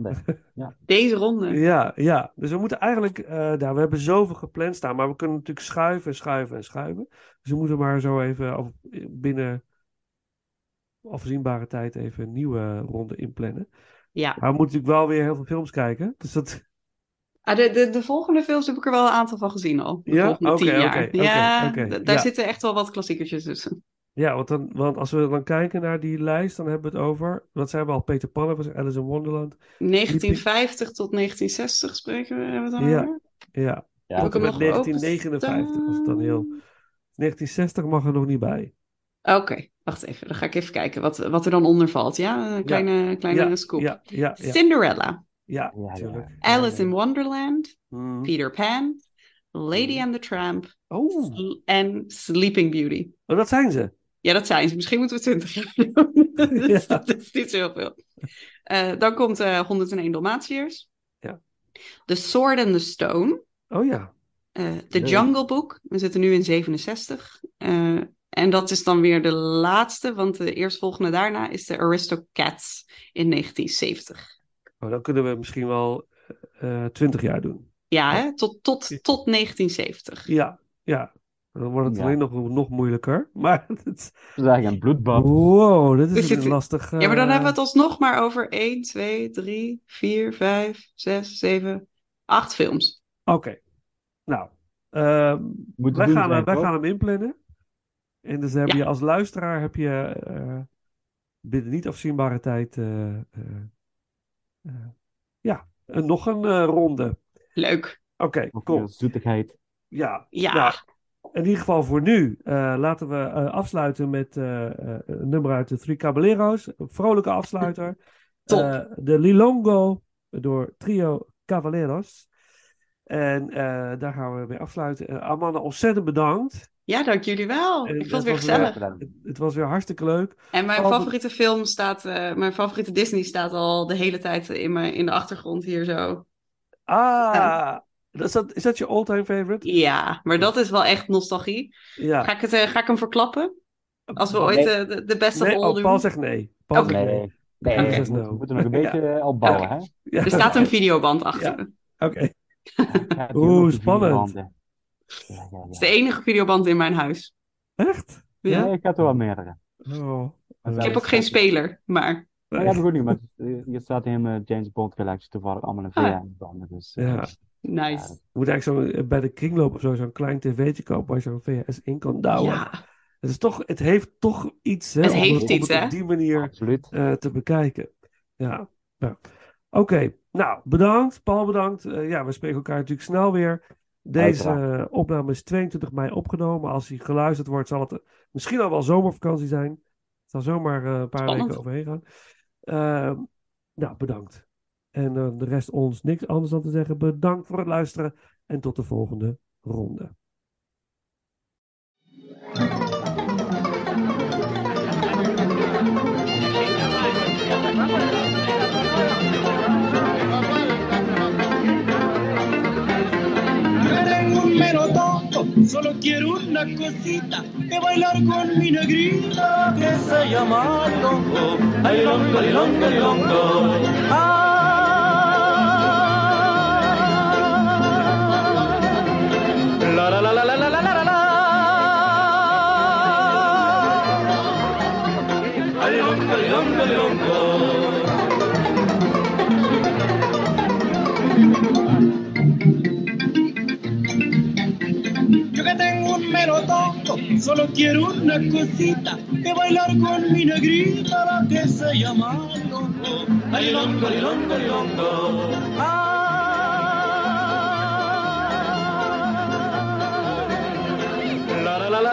Deze ronde. Ja, ja. Dus we moeten eigenlijk, nou, we hebben zoveel gepland staan, maar we kunnen natuurlijk schuiven en schuiven en schuiven. Dus we moeten maar zo even binnen afzienbare tijd even een nieuwe ronde inplannen. Ja. Maar we moeten natuurlijk wel weer heel veel films kijken. Dus dat, Ah, de, de, de volgende films heb ik er wel een aantal van gezien al. De Ja? volgende tien jaar. ja, daar ja. zitten echt wel wat klassiekertjes tussen. Ja, want, dan, want als we dan kijken naar die lijst, dan hebben we het over, wat zijn we al, Peter Pan, hebben we gezegd, Alice in Wonderland. 1950 tot 1960 spreken we, hebben we het dan Ja. over? Ja, Ja, Heb ik hem met nog 1959 was het dan heel... 1960 mag er nog niet bij. Oké, wacht even. Dan ga ik even kijken wat, wat er dan onder valt. Ja, een kleine, kleine ja, scoop. Ja, ja, ja, Cinderella, ja, Ja, ja. natuurlijk. Alice in Wonderland, Mm. Peter Pan, Lady Mhm. and the Tramp Oh, en Sleeping Beauty. oh, dat zijn ze. Ja, dat zijn ze. Misschien moeten we 20 jaar doen. Dus Ja. Dat is niet zo heel veel. Eh, dan komt eh 101 Dalmatiërs. Ja. The Sword and the Stone. Oh ja. eh, The. Jungle Book. We zitten nu in 67. Eh, en dat is dan weer de laatste, want de eerstvolgende daarna is de Aristocats in 1970. Oh, dan kunnen we misschien wel eh 20 jaar doen. Ja, hè? Tot, tot, tot 1970. Ja, ja. Dan wordt het Ja. alleen nog, nog moeilijker. Maar het, Dat is eigenlijk een bloedbad. wow, dit is een lastig. Ja, maar dan eh, hebben we het alsnog maar over 1, 2, 3, 4, 5, 6, 7, 8 films. Oké. Nou, ehm, wij, doen gaan, wij gaan hem inplannen. En dus heb Ja. je als luisteraar heb je eh, binnen niet afzienbare tijd eh, eh, eh, ja, een- nog een eh, ronde. Leuk. Oké, veel zoetigheid. Ja, Ja. Nou, in ieder geval voor nu eh, laten we eh, afsluiten met eh, eh, een nummer uit de Three Caballeros. Een vrolijke afsluiter. Top. Eh, de Lilongo door Trio Caballeros. En eh, daar gaan we mee afsluiten. Amanda, ontzettend bedankt. Ja, dank jullie wel. En Ik vond het het weer gezellig. Het, het was weer hartstikke leuk. En mijn Altijd- favoriete film staat, eh, mijn favoriete Disney staat al de hele tijd in, mijn, in de achtergrond hier zo. Ah, is, dat, is dat je all-time favorite? Ja, maar dat is wel echt nostalgie. Ja. Ga ik, het, eh, ga ik hem verklappen? Als we ooit eh, de, de best of nee, all oh, doen. Paul zegt nee. Paul zegt Nee, nee. we moeten, no. we moeten nog een beetje eh, opbouwen, Oké. hè? Ja. Er staat een videoband achter. Ja. Oké. Ja, Oeh, spannend. Ja, ja, Het is ja. de enige videoband in mijn huis. Echt? Ja. Nee, ik had er wel meerdere. Oh. Ik heb ook geen speler, maar Nee, dat heb ik ook niet, maar hier staat een eh, James Bond collectie toevallig allemaal in Ah. VHS-banden. Dus, Ja. Nice. Je moet eigenlijk zo eh, bij de kringloop of zo zo'n klein tv'tje kopen waar je zo'n VHS in kan douwen. Ja, Het, is toch, het heeft toch iets, hè, Het om heeft om iets, het hè? op die manier absoluut. eh, te bekijken. Ja. ja. Oké, nou bedankt. Paul bedankt. Eh, ja, we spreken elkaar natuurlijk snel weer. Deze opname is 22 mei opgenomen. Als hij geluisterd wordt, zal het misschien al wel zomervakantie zijn. Het zal zomaar eh, een paar Spannend. weken overheen gaan. Ehm, nou, bedankt. En eh, de rest ons niks anders dan te zeggen. Bedankt voor het luisteren en tot de volgende ronde. La la la la la la la la la. Yo que tengo un mero tonto, solo quiero una cosita, que bailar con mi negrita, la que se llama Lilongo. Ay, Lilongo, Lilongo, Lilongo. La